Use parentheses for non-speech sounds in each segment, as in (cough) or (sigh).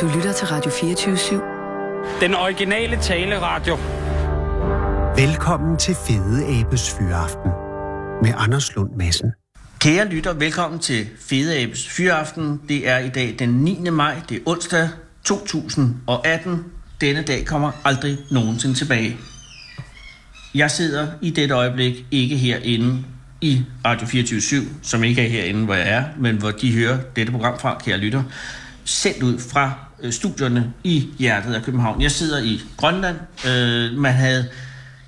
Du lytter til Radio 24-7. Den originale taleradio. Velkommen til Fede Abes Fyraften med Anders Lund Madsen. Kære lytter, velkommen til Fede Abes Fyraften. Det er i dag den 9. maj, det er onsdag 2018. Denne dag kommer aldrig nogensinde tilbage. Jeg sidder i dette øjeblik ikke herinde i Radio 24 som ikke er herinde, hvor jeg er, men hvor de hører dette program fra, kære lytter, sendt ud fra øh, studierne i hjertet af København. Jeg sidder i Grønland. Øh, man havde,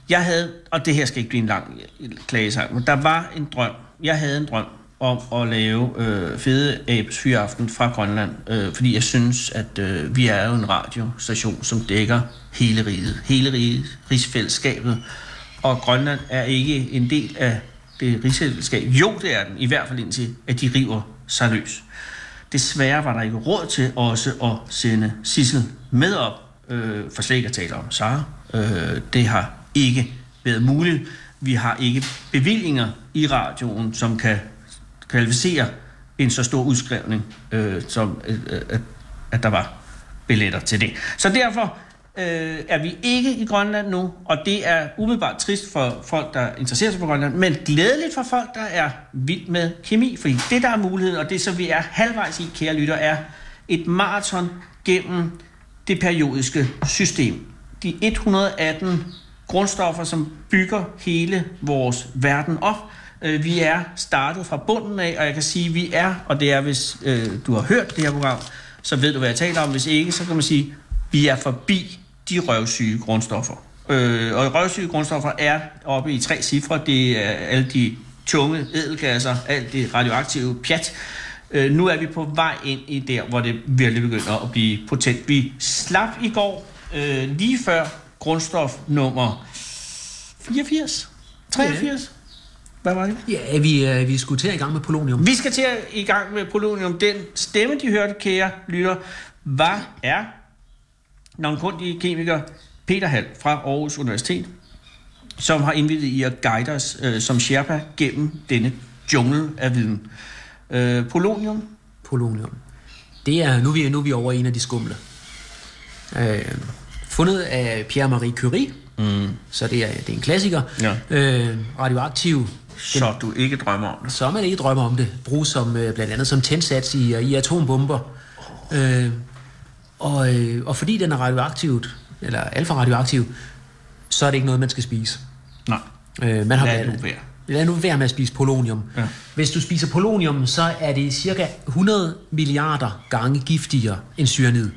jeg havde, og det her skal ikke blive en lang øh, klagesang, men der var en drøm. Jeg havde en drøm om at lave øh, Fede Abes Fyraften fra Grønland, øh, fordi jeg synes, at øh, vi er jo en radiostation, som dækker hele riget, hele riget, rigsfællesskabet, og Grønland er ikke en del af det rigsfællesskab. Jo, det er den, i hvert fald indtil, at de river sig løs. Desværre var der ikke råd til også at sende Sissel med op, øh, for slet ikke at tale om Sara. Øh, det har ikke været muligt. Vi har ikke bevillinger i radioen, som kan kvalificere en så stor udskrivning, øh, som øh, øh at, at der var billetter til det. Så derfor øh, er vi ikke i Grønland nu, og det er umiddelbart trist for folk, der interesserer sig for Grønland, men glædeligt for folk, der er vild med kemi, fordi det, der er muligheden, og det, som vi er halvvejs i, kære lytter, er et maraton gennem det periodiske system. De 118 grundstoffer, som bygger hele vores verden op. Øh, vi er startet fra bunden af, og jeg kan sige, at vi er, og det er, hvis øh, du har hørt det her program, så ved du, hvad jeg taler om. Hvis ikke, så kan man sige, at vi er forbi de røvsyge grundstoffer. Øh, og røvsyge grundstoffer er oppe i tre cifre. Det er alle de tunge edelgasser, alt det radioaktive pjat. Øh, nu er vi på vej ind i der, hvor det virkelig begynder at blive potent. Vi slap i går øh, lige før grundstof nummer 84, 83. Ja. Hvad var det? Ja, vi, øh, vi skulle til i gang med polonium. Vi skal til at i gang med polonium. Den stemme, de hørte, kære lytter, var, er navnkundige kemiker Peter Hall fra Aarhus Universitet, som har indvidet i at guide os øh, som Sherpa gennem denne jungle af viden. Øh, polonium? Polonium. Det er, nu er vi, nu er vi over en af de skumle. Øh, fundet af Pierre-Marie Curie, mm. så det er, det er en klassiker. Ja. Øh, radioaktiv. Så du ikke drømmer om det? Så man ikke drømmer om det. Bruges som, øh, blandt andet som tændsats i, i atombomber. Øh, og, øh, og fordi den er radioaktivt, eller alfa radioaktiv, så er det ikke noget, man skal spise. Nej. Øh, man har Lad nu være. Lad nu være med at spise polonium. Ja. Hvis du spiser polonium, så er det cirka 100 milliarder gange giftigere end cyanid.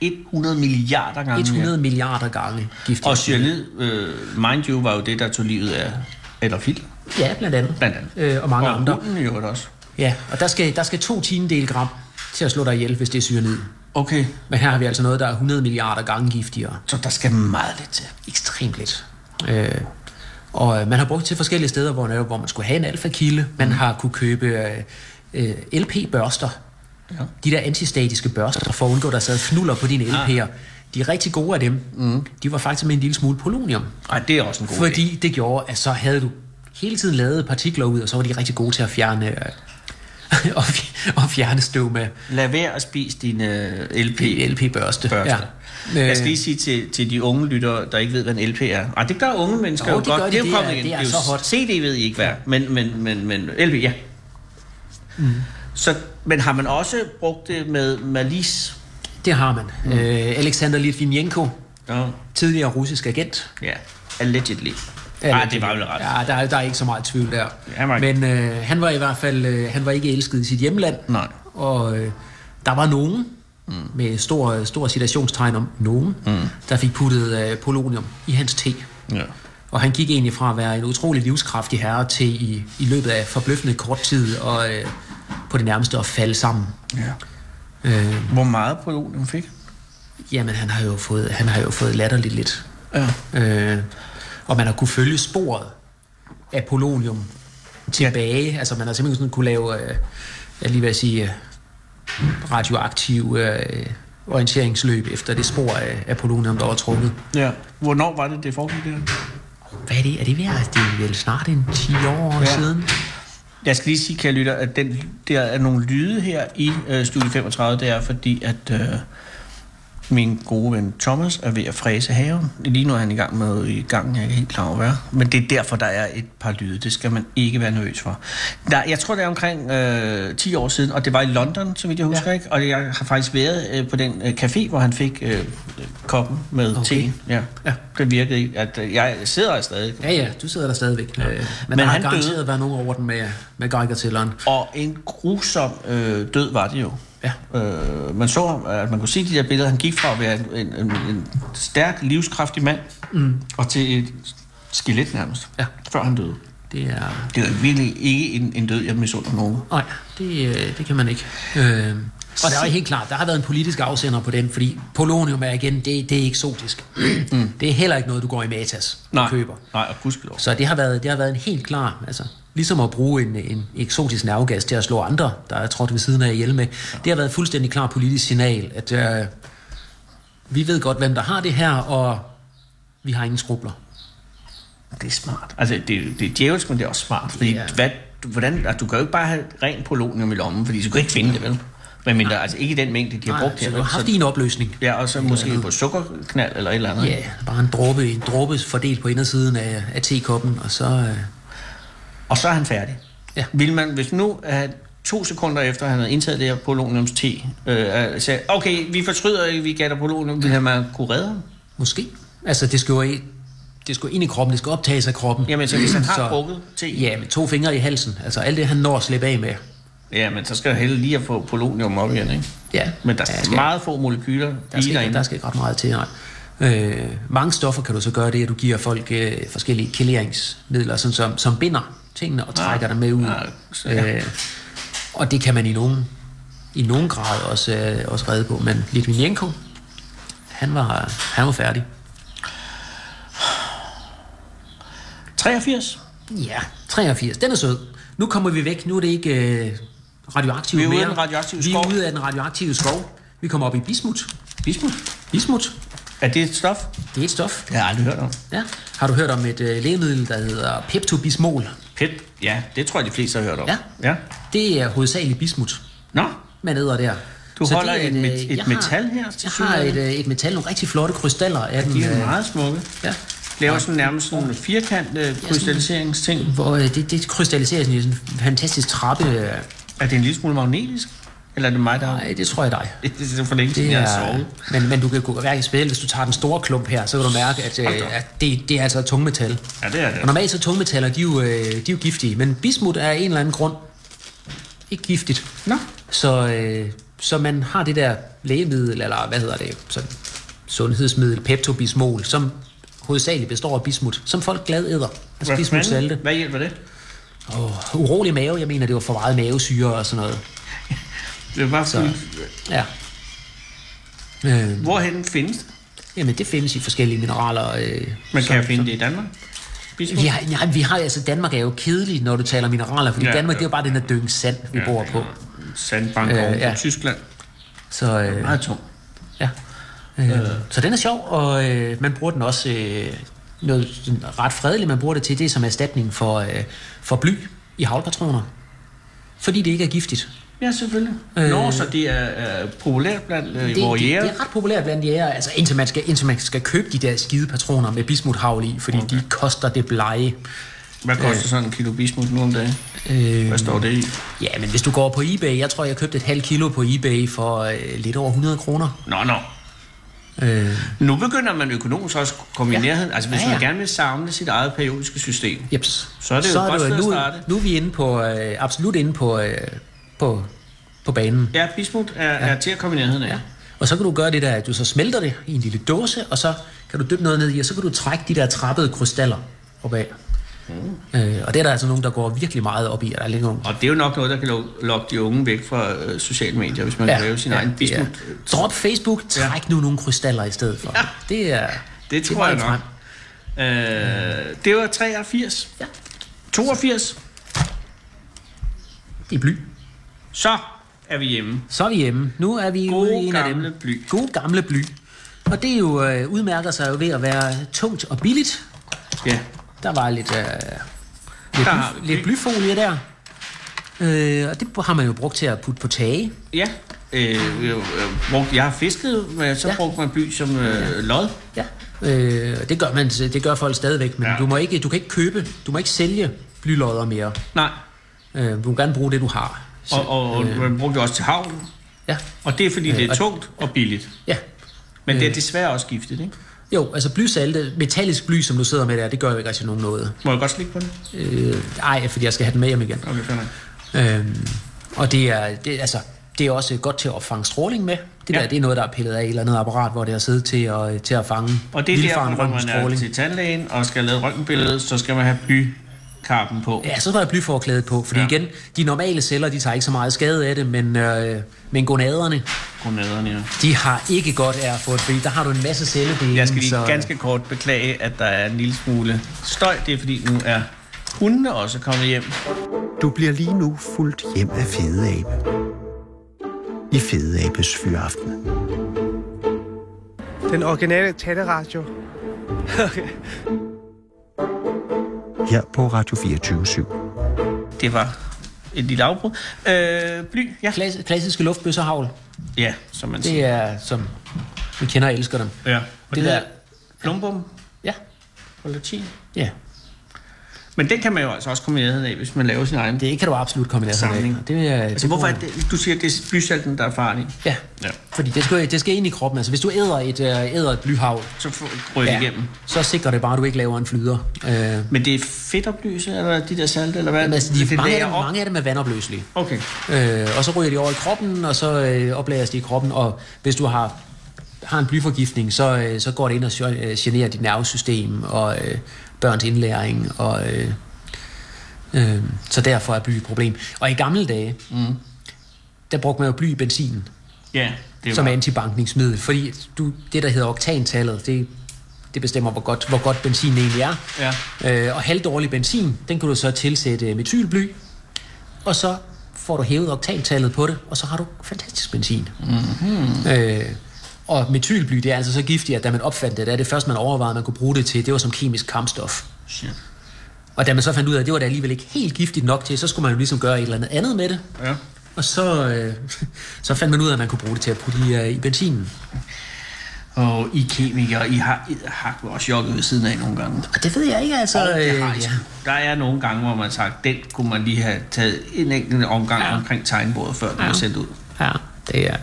100 milliarder gange 100 mere. milliarder gange giftigere. Og cyanid, øh, mind you, var jo det, der tog livet af Adolf Hitler, Ja, blandt andet. blandt andet. Øh, og mange og andre. øvrigt også. Ja, og der skal, der skal to tiendedel gram til at slå dig ihjel, hvis det er cyanid. Okay, Men her har vi altså noget, der er 100 milliarder gange giftigere. så der skal meget lidt til. ekstremt lidt. Øh, og øh, man har brugt til forskellige steder, hvor, hvor man skulle have en alfakilde. Man har kunne købe øh, øh, LP-børster. Ja. De der antistatiske børster, for at undgå, at der sad fnuller på dine LP'er. De er rigtig gode af dem. Mm. De var faktisk med en lille smule polonium. Ej, det er også en god idé. Fordi det gjorde, at så havde du hele tiden lavet partikler ud, og så var de rigtig gode til at fjerne, øh, (laughs) fj- (laughs) og fjerne støv med Lad være at spise din uh, LP. LP-børste. Børste. Ja. Jeg skal lige sige til, til de unge lyttere, der ikke ved, hvad en LP er. Ej, det gør unge mennesker Jo, jo det godt. gør de. jo Det kommet er- ind. det er jo så hot. CD ved I ikke hvad, men, men, men, men LP, ja. Mm. Så, men har man også brugt det med Malis? Det har man. Mm. Øh, Alexander Litvinenko, Ja. tidligere russisk agent. Ja, allegedly. Nej, det var vel ret. Ja, der, er- der er ikke så meget tvivl der. Han var ikke- Men øh, han var i hvert fald øh, han var ikke elsket i sit hjemland. Nej. Og øh, der var nogen, mm. med stor, stor citationstegn om nogen, mm. der fik puttet øh, polonium i hans te. Ja. Og han gik egentlig fra at være en utrolig livskraftig herre til i, i løbet af forbløffende kort tid og øh, på det nærmeste at falde sammen. ja. Øh, Hvor meget polonium fik? jamen, han har jo fået, han har jo fået latterligt lidt. Ja. Øh, og man har kunne følge sporet af polonium tilbage. Ja. Altså man har simpelthen sådan kunne lave, øh, jeg lige vil sige, øh, radioaktiv øh, orienteringsløb efter det spor af, af polonium, der var trukket. ja. Hvornår var det, det foregik der? Hvad er det? Er det ved at, det er vel snart en 10 år ja. siden? Jeg skal lige sige, kære lytter, at den, der er nogle lyde her i øh, Studie 35, det er fordi, at øh, Min gode ven Thomas er ved at fræse haven. Lige nu er han i gang med i gang, jeg er ikke helt klar over hvad. Men det er derfor, der er et par lyde. Det skal man ikke være nervøs for. Der, jeg tror, det er omkring øh, 10 år siden, og det var i London, så vidt jeg husker, ja. ikke? Og jeg har faktisk været øh, på den øh, café, hvor han fik øh, koppen med Okay. teen. Ja. ja. Det virkede ikke. At, øh, jeg sidder her stadig. Ja, ja, du sidder der stadigvæk. Ja. Øh, men, Men der han har garanteret døde. været nogen over den med, med Geiger-tælleren. Og en grusom øh, død var det jo. Ja. Øh, man så, at man kunne se de der billeder. Han gik fra at være en, en, en, stærk, livskraftig mand, mm. og til et skelet nærmest, Ja. før han døde. Det er... Det er virkelig ikke en, en død, jeg misunder nogen. Nej, det, øh, det kan man ikke. Øh, og der er helt klart, der har været en politisk afsender på den, fordi polonium er igen, det, det er eksotisk. Mm. Det er heller ikke noget, du går i Matas og køber. nej, og gudskelov. Så det har været, det har været en helt klar, altså ligesom at bruge en, en eksotisk nervegas til at slå andre, der er trådt ved siden af ihjel med. Det har været et fuldstændig klar politisk signal, at øh, vi ved godt, hvem der har det her, og vi har ingen skrubler. Det er smart. Altså, det, det er djævelsk, men det er også smart. Fordi, Ja. hvad, hvordan, altså, du kan jo ikke bare have ren polonium i lommen, fordi du kan ikke finde det, vel? Men mindre, altså ikke i den mængde, de har brugt så her. du vel? har haft en opløsning. Ja, og så måske på sukkerknald eller et eller andet. Ja, bare en dråbe, en dråbe fordelt på indersiden af, af tekoppen, og så... Øh, Og så er han færdig. Ja. Vil man, hvis nu uh, to sekunder efter, at han havde indtaget det her poloniums te, øh, sagde, okay, vi fortryder, at vi gav dig polonium, vil man kunne redde ham? Måske. Altså, det skal jo i, det skal ind i kroppen, det skal optages af kroppen. Jamen, så hvis han har drukket te, Ja, med to fingre i halsen. Altså, alt det, han når at slippe af med. Ja, men så skal jeg hellere lige at få polonium op igen, ikke? Ja. Men der Ja, er skal- meget få molekyler Der i skal, derinde. der skal ikke ret meget til, nej. Øh, mange stoffer kan du så gøre det, at du giver folk øh, forskellige keleringsmidler, sådan som, som binder tingene og trækker Ah. dem med ud. Ah, så ja. øh, og det kan man i nogen, i nogen grad også, øh, også redde på. Men Litvinenko, han var, han var færdig. 83. Ja, 83. Den er sød. Nu kommer vi væk. Nu er det ikke øh, radioaktivt Vi er ude af den radioaktive Vi skov. er ude af den radioaktive skov. Vi kommer op i bismut. Bismut. Bismut, Er det et stof? det er et stof. Det har jeg aldrig hørt om. Ja. Har du hørt om et øh, lægemiddel, der hedder Pepto-Bismol? Pep. Ja, det tror jeg, de fleste har hørt om. Ja. ja. Det er hovedsageligt bismut, Nå, man æder der. Du Så holder det er et met- et jeg metal har, her til Jeg har et, øh, et metal, nogle rigtig flotte krystaller af den. de er øh, meget smukke. Ja. Laver sådan nærmest sådan en firkant øh, krystalliseringsting. Hvor øh, det, det krystalliseres i sådan en fantastisk trappe. Er det en lille smule magnetisk? Eller er det mig, der... Nej, det tror jeg dig. Det er for længe siden, Det jeg har er, sovet. men, men du kan gå hverken spille, hvis du tager den store klump her, så vil du mærke, at, øh, at det, det er altså et tungmetal. Ja, det er det. Og normalt så tungmetaller, de er, jo, øh, de er jo giftige, men bismut er af en eller anden grund ikke giftigt. Nå. Så, øh, så man har det der lægemiddel, eller hvad hedder det, sådan sundhedsmiddel, peptobismol, som hovedsageligt består af bismut, som folk glad æder. Altså Hvad, bismut salte. Hvad hjælper det? Oh, urolig mave, jeg mener, det var for meget mavesyre og sådan noget. Det bare Så-. Ja. Øh, Hvorhen findes det? jamen, det findes i forskellige mineraler. Øh, Man kan finde det i Danmark. Bismut? Vi har, nej, vi har, altså Danmark er jo kedelig, når du taler mineraler, fordi Ja, ja, Danmark ja. det er jo bare den der dynge sand, vi ja, bor på. Sandbank Øh, øh, ja. ja. Tyskland. Så, øh, Meget tung. ja. Øh, så den er sjov, og øh, man bruger den også øh, noget ret fredeligt, man bruger det til det som erstatning for, øh, for bly i havlpatroner. Fordi det ikke er giftigt. Ja, selvfølgelig. Øh, Øh, Nå, så det er, er populært blandt øh, Det, det, vores det jæger. er ret populært blandt jæger, altså indtil man skal, indtil man skal købe de der skide patroner med bismuthavl i, fordi okay. de koster det blege. Hvad koster sådan en kilo bismut nu om dagen? Øh, Hvad står det i? ja, men hvis du går på eBay, jeg tror, jeg købte et halvt kilo på eBay for øh, lidt over 100 kroner. Nå, nå. Øh, Nu begynder man økonomisk også at komme ja. i nærheden. Altså, hvis Ja, ja, man gerne vil samle sit eget periodiske system. jeps. Så er det jo et godt at nu, starte. nu er vi inde på, øh, absolut inde på, øh, på, på banen. Ja, bismut er, ja. er til at komme i nærheden af. Ja. Og så kan du gøre det der, at du så smelter det i en lille dåse, og så kan du dyppe noget ned i, og så kan du trække de der trappede krystaller opad. Mm. Øh, og det er der altså nogen, der går virkelig meget op i. Og der ligger nogle Og det er jo nok noget, der kan lo- lokke de unge væk fra øh, sociale medier, hvis man ja, kan lave sin ja, egen det er- Drop Facebook, træk ja. nu nogle krystaller i stedet for. Ja. Det er Det tror er jeg nok. frem. Øh, det var 83. Ja. 82. Det er bly. Så er vi hjemme. Så er vi hjemme. Nu er vi Gode ude i en af gamle dem. bly. Gode gamle bly. Og det er jo, øh, udmærker sig jo ved at være tungt og billigt. Ja. Der var lidt, øh, lidt, Der bly, lidt blyfolie der. Øh, og det har man jo brugt til at putte på tage. Ja, øh, øh, brugt, jeg har fisket, men så Ja. ja. brugte man bly som øh, lod. Ja. Øh, det, gør man, det gør folk stadigvæk, men ja. Ja. du, må ikke, du kan ikke købe, du må ikke sælge blylodder mere. Nej, Øh, du må gerne bruge det, du har. Så, og, og, øh, man brugte det også til havn. ja. Og det er fordi, det Øh, er og- tungt og billigt. ja. Men det er Øh. desværre også giftigt, ikke? Jo, altså blysalte, metallisk bly, som du sidder med der, det gør jo ikke rigtig nogen noget. Må jeg godt slikke på det? Øh, ej, fordi jeg skal have den med hjem igen. Okay, fair. Øhm, og det er, det, altså, det er også godt til at opfange stråling med. Det, Ja. der, det er noget, der er pillet af et eller andet apparat, hvor det har siddet til at, til at fange Og det er derfor, når man er til tandlægen og skal lave røntgenbillede, så skal man have blykarpen på. Ja, så skal jeg blyforklædet på, fordi ja. Igen, de normale celler, de tager ikke så meget skade af det, men, øh, men gonaderne, Gronaderne, ja. de har ikke godt af at få det, fordi der har du en masse celledele. Jeg skal lige så, ganske kort beklage, at der er en lille smule støj. Det er fordi, nu er hundene også kommet hjem. Du bliver lige nu fuldt hjem af Fede Abe. I Fede Abes Fyraften. Den originale taleradio. (laughs) Her på Radio 24 Det var et lille afbrud. Øh, bly, ja. Klass, klassiske luftbøsserhavl, Ja, som man det siger. er som vi kender og elsker dem. Ja. Og det det, der- der plumbum Ja, på latin. ja. Men den kan man jo altså også komme i nærheden af, hvis man laver sin egen. Det kan du absolut komme i nærheden af. Det, er, Altså, hvorfor er det, du siger, at det er blysalten, der er farlig? Ja, Ja. fordi det skal, det skal ind i kroppen. Altså, hvis du æder et, øh, æder et blyhavl, Så får- det igennem. så sikrer det bare, at du ikke laver en flyder. Øh, Men det er fedtoplyse, eller de der salte, eller hvad? men altså, de, det mange, af dem, op? mange af dem er vandopløselige. Okay. Øh, og så ryger de over i kroppen, og så øh, oplagres de i kroppen. Og hvis du har, har en blyforgiftning, så, øh, så går det ind og øh, generer dit nervesystem og børns indlæring. Og, øh, øh, så derfor er bly et problem. Og i gamle dage, mm. der brugte man jo bly i benzinen. Ja, det som var... antibankningsmiddel, fordi du, det, der hedder oktantallet, det, det bestemmer, hvor godt, hvor godt benzin egentlig er. Ja. Øh, og halvdårlig benzin, den kan du så tilsætte metylbly, og så får du hævet oktantallet på det, og så har du fantastisk benzin. Mm-hmm. Øh, og metylbly, det er altså så giftigt, at da man opfandt det, det er det første, man overvejede, man kunne bruge det til, det var som kemisk kampstof. Shit. Og da man så fandt ud af, at det var da alligevel ikke helt giftigt nok til, så skulle man jo ligesom gøre et eller andet andet med det. Ja. Og så, øh, (laughs) så fandt man ud af, at man kunne bruge det til at putte i, øh, i benzinen. Og I kemikere, I har, I har også jogget ved siden af nogle gange. Og det ved jeg ikke, altså. Og det øh, har I sgu. Der er nogle gange, hvor man har sagt, den kunne man lige have taget en enkelt omgang Ja. ja. omkring tegnbordet, før den Ja. var sendt ud. ja, det er...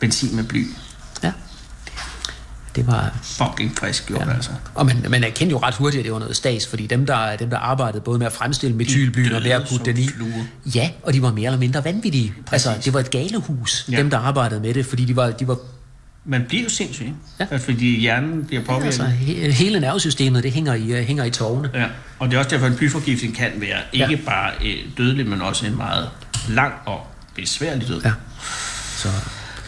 Benzin med bly. Ja. Det var... Fucking frisk gjort, Ja. ja. altså. Og man, man erkendte jo ret hurtigt, at det var noget stas, fordi dem, der, dem, der arbejdede både med at fremstille metylbly og med at putte den i, ja, og de var mere eller mindre vanvittige. Altså, det var et galehus, ja. Ja. dem, der arbejdede med det, fordi de var, de var Man bliver jo sindssyg, ikke? Ja. Ja. Fordi hjernen bliver påvirket. altså, he, hele nervesystemet, det hænger i, uh, hænger i tårne. Ja, og det er også derfor, at en blyforgiftning kan være ikke Ja. bare øh, dødelig, men også en meget lang og besværlig død. Ja. Så,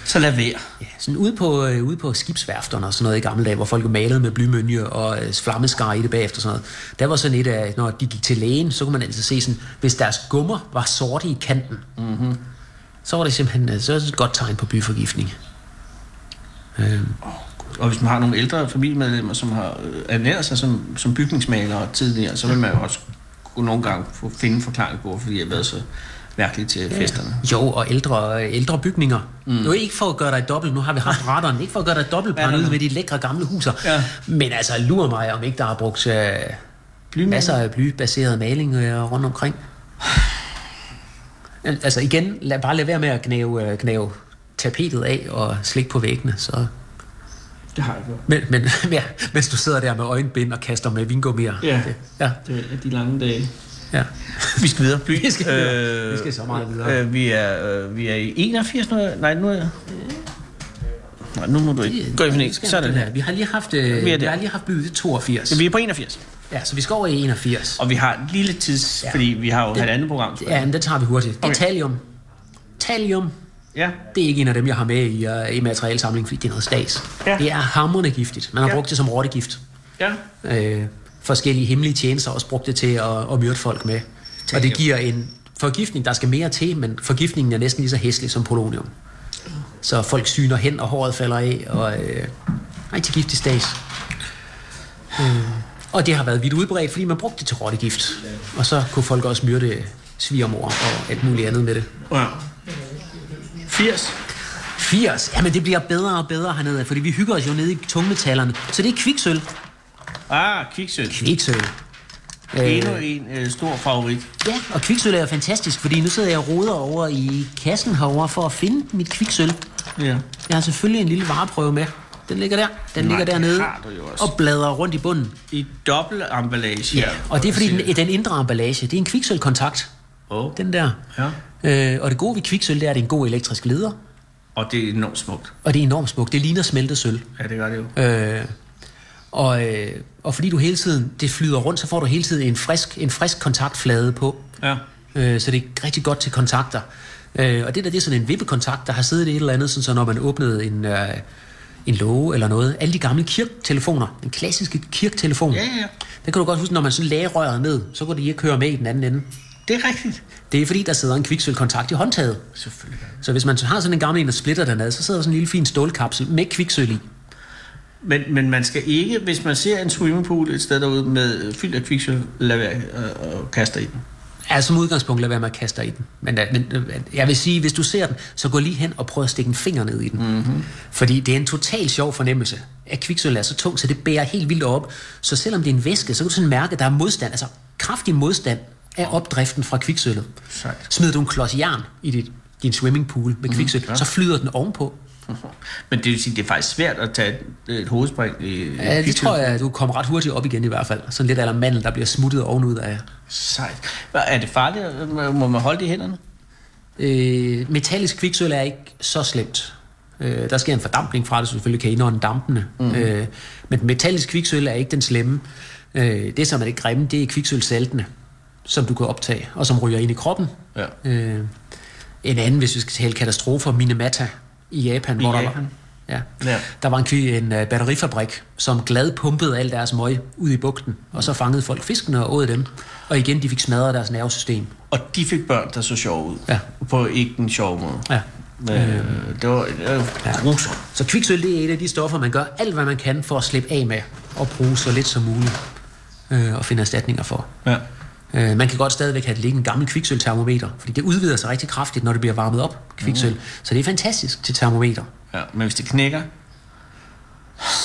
Så lad være. ja, sådan ude på, øh, ude på skibsværfterne og sådan noget i gamle dage, hvor folk malede med blymønje og øh, flammeskar i det bagefter sådan noget. Der var sådan et af, når de gik til lægen, så kunne man altid se sådan, hvis deres gummer var sorte i kanten, mm-hmm. så var det simpelthen øh, så var det et godt tegn på blyforgiftning. Øh, Og hvis man har nogle ældre familiemedlemmer, som har øh, ernæret sig som, som bygningsmalere tidligere, så vil man jo også kunne nogle gange få finde en forklaring på, fordi jeg har været så mærkeligt til festerne. Jo, og ældre, ældre bygninger. Mm. Nu er ikke for at gøre dig dobbelt, nu har vi haft retteren, ikke for at gøre dig dobbelt paranoid nej. med de lækre gamle huser. Ja. Men altså, lurer mig, om ikke der har brugt øh, masser af blybaseret maling øh, rundt omkring. Altså igen, lad, bare lad være med at gnave, øh, gnave tapetet af og slikke på væggene. Så. Det har jeg gjort. Men, men (laughs) ja, mens du sidder der med øjenbind og kaster med vingummier. Ja. Det, ja, Det er de lange dage. Ja. Vi skal videre. Bly. Vi skal videre. Vi skal så meget videre. Øh, vi, er, øh, vi er i 81 nu. Nej, nu er jeg... Nej, nu må du ikke gå i. Skal Sådan der. Vi har lige haft, øh, Vi vi har lige haft til 82. Vi er på 81. Ja, så vi skal over i 81. Og vi har et lille tids, Ja. ja. fordi vi har jo et andet program. Ja, men det tager vi hurtigt. Det er Okay. thallium. Thallium, Ja. det er ikke en af dem, jeg har med i, uh, i materialesamling, fordi det er noget stas. Ja. Det er hammerende giftigt. Man har Ja. brugt det som rottegift. Ja. Øh, forskellige hemmelige tjenester også brugt det til at, at myrde folk med. Og det giver en forgiftning, der skal mere til, men forgiftningen er næsten lige så hæslig som polonium. Så folk syner hen, og håret falder af, og øh, rigtig giftig stas. Øh, og det har været vidt udbredt, fordi man brugte det til rottegift. Og så kunne folk også myrde svigermor og alt muligt andet med det. ja. 80. 80. Jamen, det bliver bedre og bedre hernede, fordi vi hygger os jo nede i tungmetallerne. Så det er kviksøl. Ah, kviksøl. Kviksøl. Endnu en øh, stor favorit. Ja, og kviksøl er fantastisk, fordi nu sidder jeg og roder over i kassen herover for at finde mit kviksøl. Ja. Jeg har selvfølgelig en lille vareprøve med. Den ligger der. Den Nej, ligger dernede og bladrer rundt i bunden. I dobbelt emballage. Ja, og det er fordi, den, den indre emballage, det er en kviksølkontakt. Oh. Den der. Ja. Øh, og det gode ved kviksøl, det er, at det er en god elektrisk leder. Og det er enormt smukt. Og det er enormt smukt. Det ligner smeltet sølv. Ja, det gør det jo. Øh, og, øh, og fordi du hele tiden, det flyder rundt, så får du hele tiden en frisk, en frisk kontaktflade på. Ja. Øh, så det er rigtig godt til kontakter. Øh, og det der, det er sådan en vippekontakt, der har siddet i et eller andet, sådan, så når man åbnede en, øh, en låge eller noget. Alle de gamle kirktelefoner, den klassiske kirktelefon. Ja, ja. Der kan du godt huske, når man så lagde røret ned, så kunne de ikke køre med i den anden ende. Det er rigtigt. Det er fordi, der sidder en kviksølkontakt i håndtaget. Selvfølgelig. Så hvis man har sådan en gammel en, der splitter dernede, så sidder der sådan en lille fin stålkapsel med kviksøl i. Men, men man skal ikke, hvis man ser en swimmingpool et sted derude med fyldt af kviksøl, lade være og, og kaste i den. Ja, som udgangspunkt lad være med at kaste i den. Men, øh, men øh, jeg vil sige, hvis du ser den, så gå lige hen og prøv at stikke en finger ned i den. Mm-hmm. Fordi det er en total sjov fornemmelse, at kviksøl er så tungt, så det bærer helt vildt op. Så selvom det er en væske, så kan du sådan mærke, at der er modstand, altså kraftig modstand af opdriften fra kviksølvet. Smider du en klods jern i dit, din swimmingpool med kviksøl, ja. så flyder den ovenpå. (laughs) Men det vil sige, det er faktisk svært at tage et, hovedspring i Ja, det kviksølv. tror jeg, du kommer ret hurtigt op igen i hvert fald. Sådan lidt eller mandel, der bliver smuttet ovenud af. Sejt. Er det farligt? Må man holde det i hænderne? Øh, metallisk kviksøl er ikke så slemt. Øh, der sker en fordampning fra det, så selvfølgelig kan indånde dampene. Mm. Øh, men metallisk kviksøl er ikke den slemme. Øh, det, som er det grimme, det er kviksølsaltene, som du kan optage, og som ryger ind i kroppen. Ja. Øh, en anden, hvis vi skal tale katastrofer, Minamata i Japan. I hvor Der, Japan? var, ja, Ja. der var en, en uh, batterifabrik, som glad pumpede al deres møg ud i bugten, og så fangede folk fiskene og åd dem. Og igen, de fik smadret deres nervesystem. Og de fik børn, der så sjov ud. Ja. På ikke en sjov måde. Ja. Øh, det var, det var Ja. grusomt. Så kviksøl, det er et af de stoffer, man gør alt, hvad man kan for at slippe af med, og bruge så lidt som muligt, øh, og finde erstatninger for. Ja. Øh, man kan godt stadigvæk have det liggende en gammel kviksøltermometer, fordi det udvider sig rigtig kraftigt, når det bliver varmet op, kviksøl. Mm. Så det er fantastisk til termometer. ja. Men hvis det knækker,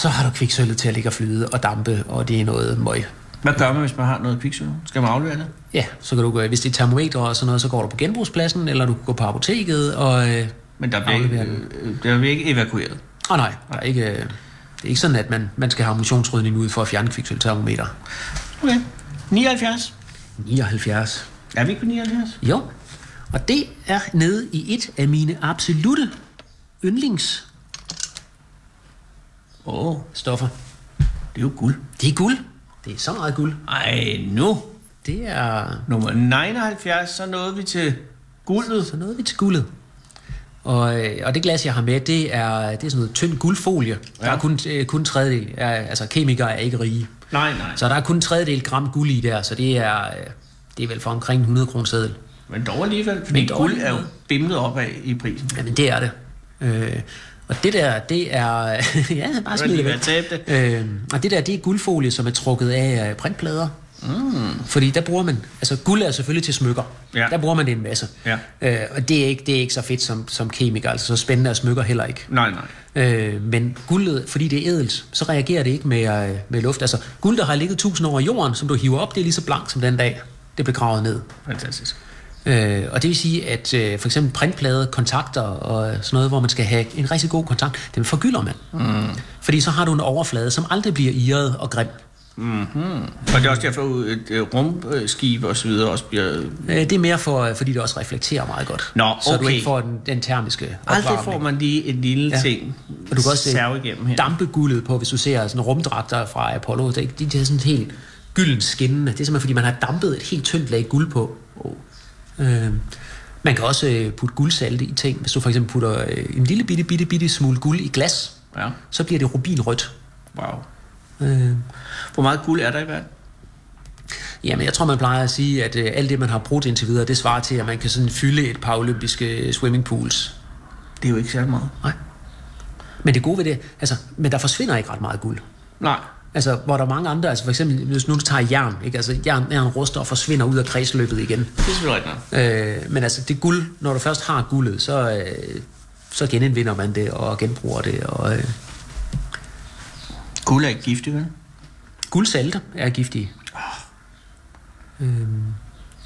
Så har du kviksølvet til at ligge og flyde og dampe, og det er noget møg. hvad gør man, hvis man har noget kviksøl? Skal man aflevere det? Ja, så kan du gå, hvis det er termometer og sådan noget, så går du på genbrugspladsen, eller du kan gå på apoteket, og... Øh, Men der bliver, ikke, øh, der bliver ikke evakueret. oh, nej, der er ikke, øh, det er ikke sådan, at man, man skal have ammunitionsrydning ud for at fjerne kviksøltermometer. Okay. 79. 79. Er vi ikke på 79? Jo, og det er nede i et af mine absolute yndlingsstoffer. Åh, oh, det er jo guld. Det er guld. Det er så meget guld. Ej, nu. Det er Nummer 79, så nåede vi til guldet. så noget vi til guldet. Og, øh, og det glas, jeg har med, det er, det er sådan noget tynd guldfolie. Der Ja. er kun, øh, kun tredjedel. Ja, altså, kemikere er ikke rige. Nej, nej. Så der er kun en tredjedel gram guld i der, så det er, øh, det er vel for omkring 100 kroner seddel. Men dog alligevel, fordi Men dog guld er jo bimlet opad i prisen. Jamen, det er det. Øh, og det der, det er... (laughs) ja, bare smid det væk. Øh, og det der, det er guldfolie, som er trukket af øh, printplader. Mm. Fordi der bruger man... Altså, guld er selvfølgelig til smykker. Ja. Der bruger man en masse. Ja. Øh, og det er, ikke, det er ikke så fedt som, som kemiker. Altså, så spændende er smykker heller ikke. Nej, nej. Øh, men guldet, fordi det er ædelt, så reagerer det ikke med, øh, med luft. Altså, guld, der har ligget tusind år i jorden, som du hiver op, det er lige så blankt som den dag, det blev gravet ned. Fantastisk. Øh, og det vil sige, at øh, for eksempel printplade, kontakter og sådan noget, hvor man skal have en rigtig god kontakt, dem forgylder man. Mm. Fordi så har du en overflade, som aldrig bliver irret og grim. Og det er også derfor, at et øh, rumskib og så videre også bliver... Øh, det er mere for, øh, fordi det også reflekterer meget godt. Nå, Så du okay. ikke får den, den termiske Aldrig får man lige en lille Ja. ting Og du kan også se igennem her. dampeguldet på, hvis du ser sådan rumdragter fra Apollo. Det, de, de er sådan helt gylden skinnende. Det er simpelthen, fordi man har dampet et helt tyndt lag guld på. Oh. Øh, man kan også øh, putte guldsalte i ting. Hvis du for eksempel putter øh, en lille bitte, bitte, bitte smule guld i glas, Ja. så bliver det rubinrødt. Wow. Øh, Hvor meget guld er der i verden? jamen, jeg tror, man plejer at sige, at øh, alt det, man har brugt indtil videre, det svarer til, at man kan sådan fylde et par olympiske swimmingpools. Det er jo ikke særlig meget. Nej. Men det gode ved det, altså, men der forsvinder ikke ret meget guld. Nej. Altså, hvor der er mange andre, altså for eksempel, hvis nu du tager jern, ikke? Altså, jern, jern ruster og forsvinder ud af kredsløbet igen. Det er selvfølgelig rigtigt. Øh, men altså, det guld, når du først har guldet, så, øh, så genindvinder man det og genbruger det. Og, øh, Guld er ikke giftig, vel? Guldsalte er giftige. Øhm,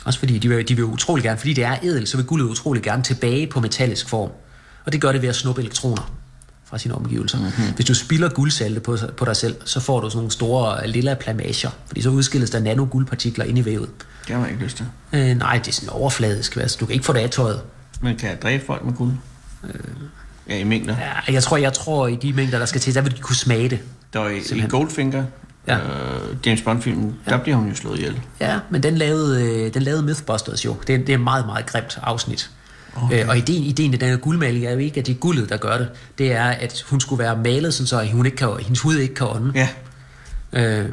også fordi de vil, de vil utrolig gerne, fordi det er edel, så vil guldet utrolig gerne tilbage på metallisk form. Og det gør det ved at snuppe elektroner fra sine omgivelser. Mm-hmm. Hvis du spilder guldsalte på, på dig selv, så får du sådan nogle store øh, lilla plamager, fordi så udskilles der nanoguldpartikler ind i vævet. Det har man ikke lyst til. Øh, nej, det er sådan overfladisk. Altså, du kan ikke få det af tøjet. Men kan jeg dræbe folk med guld? Øh. Ja, i mængder. Ja, jeg tror, jeg tror, i de mængder, der skal til, der vil de kunne smage det. Der var i, i Simpelthen. Goldfinger, Ja. øh, James Bond-filmen, ja. der bliver hun jo slået ihjel. Ja, men den lavede, øh, den lavede Mythbusters jo. Det er, det er et meget, meget grimt afsnit. Okay. Øh, og ideen, ideen i den her guldmaling er jo ikke, at det er guldet, der gør det. Det er, at hun skulle være malet, sådan så hun ikke kan, hendes hud ikke kan ånde. Ja. Øh,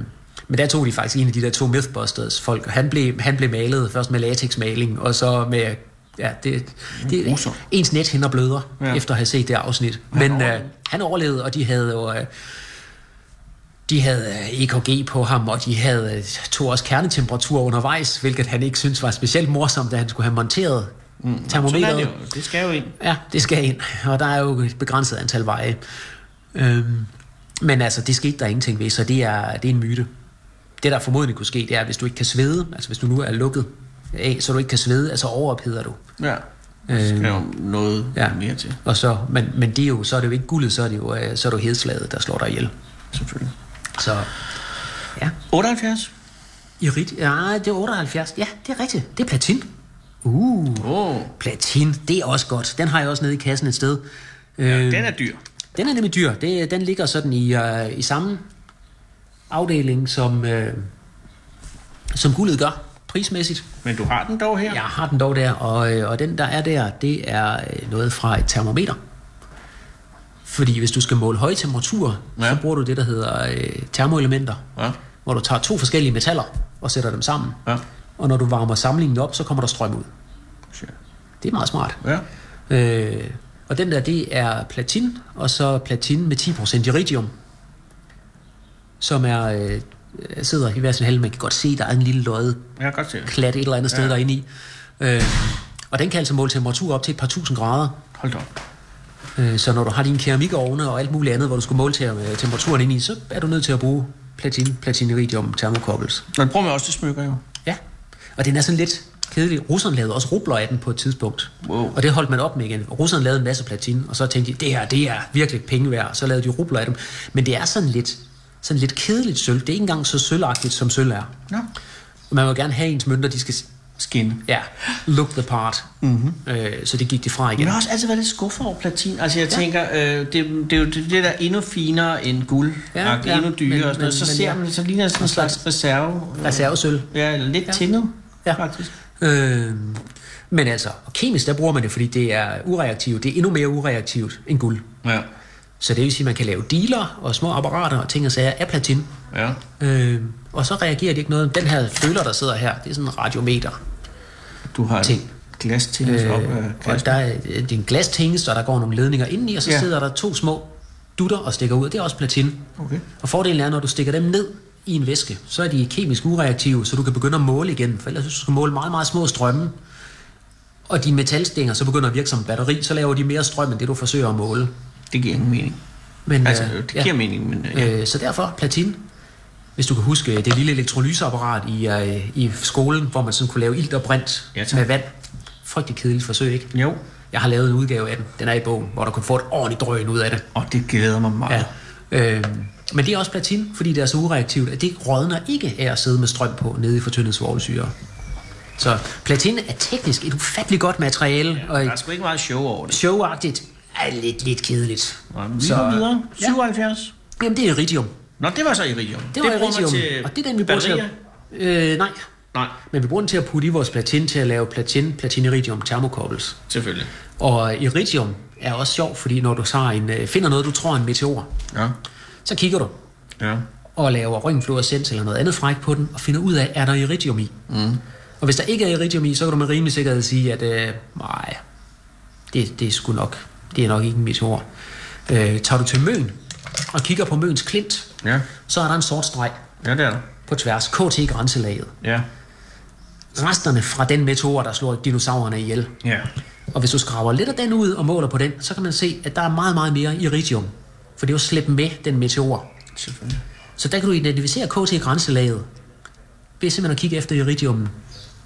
men der tog de faktisk en af de der to Mythbusters folk, og han blev, han blev malet først med latexmaling, og så med, ja, det, det grusomt. ens net hænder bløder, ja. Efter at have set det afsnit. Han Men øh, overlevede. han overlevede, og de havde jo... Øh, de havde øh, EKG på ham, og de havde øh, tog også kernetemperatur undervejs, hvilket han ikke synes var specielt morsomt, da han skulle have monteret mm, er termometeret. det. Det skal jo ind. Ja, det skal ind, og der er jo et begrænset antal veje. Øhm, men altså, det skete der ingenting ved, så det er, det er en myte. Det, der formodentlig kunne ske, det er, hvis du ikke kan svede, altså hvis du nu er lukket af, så du ikke kan svede, altså overopheder du. Ja. Så skal Øhm, jo noget ja. ja. mere til, Og så, men, men det er jo, så er det jo ikke guldet, så er det jo, øh, så er det jo hedslaget, der slår dig ihjel. selvfølgelig. Så, ja. 78? Irit, ja, det er 78. Ja, det er rigtigt. Det er platin. Uh, oh, platin, det er også godt. Den har jeg også nede i kassen et sted. Øh, ja, den er dyr. Den er nemlig dyr. Det, den ligger sådan i, øh, i samme afdeling, som, øh, som guldet gør, prismæssigt. Men du har den dog her? Jeg har den dog der, og, øh, og den, der er der, det er øh, noget fra et termometer. Fordi hvis du skal måle høje temperaturer, ja. Så bruger du det, der hedder øh, termoelementer, Ja. hvor du tager to forskellige metaller og sætter dem sammen. Ja. Og når du varmer samlingen op, så kommer der strøm ud. Shit. Det er meget smart. Ja. Øh, og den der, det er platin, og så platin med 10% iridium, som er, øh, sidder i hver sin halv. Man kan godt se, der er en lille løjet klat et eller andet sted ja. Ja. derinde i. Øh, og den kan altså måle temperatur op til et par tusind grader. Hold da op. Øh, så når du har dine keramikovne og alt muligt andet, hvor du skal måle øh, temperaturen ind i, så er du nødt til at bruge platin, platin iridium thermocouples. Det bruger man også til smykker jo. Ja, og den er sådan lidt kedelig. Russerne lavede også rubler af den på et tidspunkt. Wow. Og det holdt man op med igen. Russerne lavede en masse platin, og så tænkte de, det her, det er virkelig penge værd. Så lavede de rubler af dem. Men det er sådan lidt, sådan lidt kedeligt sølv. Det er ikke engang så sølvagtigt, som sølv er. Nå. Man vil gerne have ens mønter, de skal Skin. ja, look the part. Mm-hmm. Øh, så det gik de fra igen. Men også altid været lidt skuffet over platin. Altså jeg ja. tænker, øh, det, det, er jo det, det der er endnu finere end guld. Ja, Ja, ja, endnu dyrere. men- og sådan noget. så men- ser ja. man, så ligner det sådan en slags reserve. Reservesølv. Ja, eller lidt Ja. ja. tindet, Ja. ja. faktisk. Øh, men altså, og kemisk, der bruger man det, fordi det er ureaktivt. Det er endnu mere ureaktivt end guld. Ja. Så det vil sige, at man kan lave dealer og små apparater og ting og sager af platin. Ja. Øh, og så reagerer de ikke noget. Den her føler, der sidder her, det er sådan en radiometer. Du har Ting. ting. glas til øh, op af og der er, det er en glastingest, og der går nogle ledninger indeni, og så ja. Sidder der to små dutter og stikker ud. Det er også platin. Okay. Og fordelen er, når du stikker dem ned i en væske, så er de kemisk ureaktive, så du kan begynde at måle igen. For ellers du skal måle meget, meget små strømme, og dine metalstænger så begynder at virke som batteri, så laver de mere strøm, end det du forsøger at måle. Det giver ingen mening. Men, Altså, øh, det giver mening, men øh, ja. Øh, så derfor platin. Hvis du kan huske det lille elektrolyseapparat i, øh, i skolen, hvor man sådan kunne lave ilt og brint Ja, tak. med vand. Frygtelig kedeligt forsøg, ikke? Jo, Jeg har lavet en udgave af den. Den er i bogen, hvor du kan få et ordentligt drøn ud af det. og det glæder mig meget. Ja. Øh, men det er også platin, fordi det er så ureaktivt, at det rådner ikke af at sidde med strøm på nede i fortyndet svovlsyre. Så platin er teknisk et ufatteligt godt materiale, og Der er sgu ikke meget show over det. showagtigt er lidt, lidt kedeligt. Men Vi Så- går videre. Ja. 77. Jamen, det er iridium. Nå, det var så iridium. Det var man iridium, til og det er den, vi bruger til at... Øh, nej, Nej, men vi bruger den til at putte i vores platin til at lave platin, platin-iridium thermocouples. selvfølgelig. Og iridium er også sjov, fordi når du tager en, øh, finder noget, du tror er en meteor, Ja. så kigger du Ja. og laver røntgenfluorescens eller noget andet fræk på den, og finder ud af, er der iridium i. Mm. Og hvis der ikke er iridium i, så kan du med rimelig sikkerhed sige, at øh, nej, det, det er sgu nok, det er nok ikke en meteor. Øh, tager du til Møn og kigger på Møns klint, Ja. så er der en sort streg Ja, det er der. på tværs, KT-grænselaget. Ja. Resterne fra den meteor, der slår dinosaurerne ihjel. Ja. Og hvis du skraber lidt af den ud og måler på den, så kan man se, at der er meget, meget mere iridium. For det er jo slæbt med den meteor. Selvfølgelig. Så der kan du identificere KT-grænselaget ved simpelthen at kigge efter iridiumen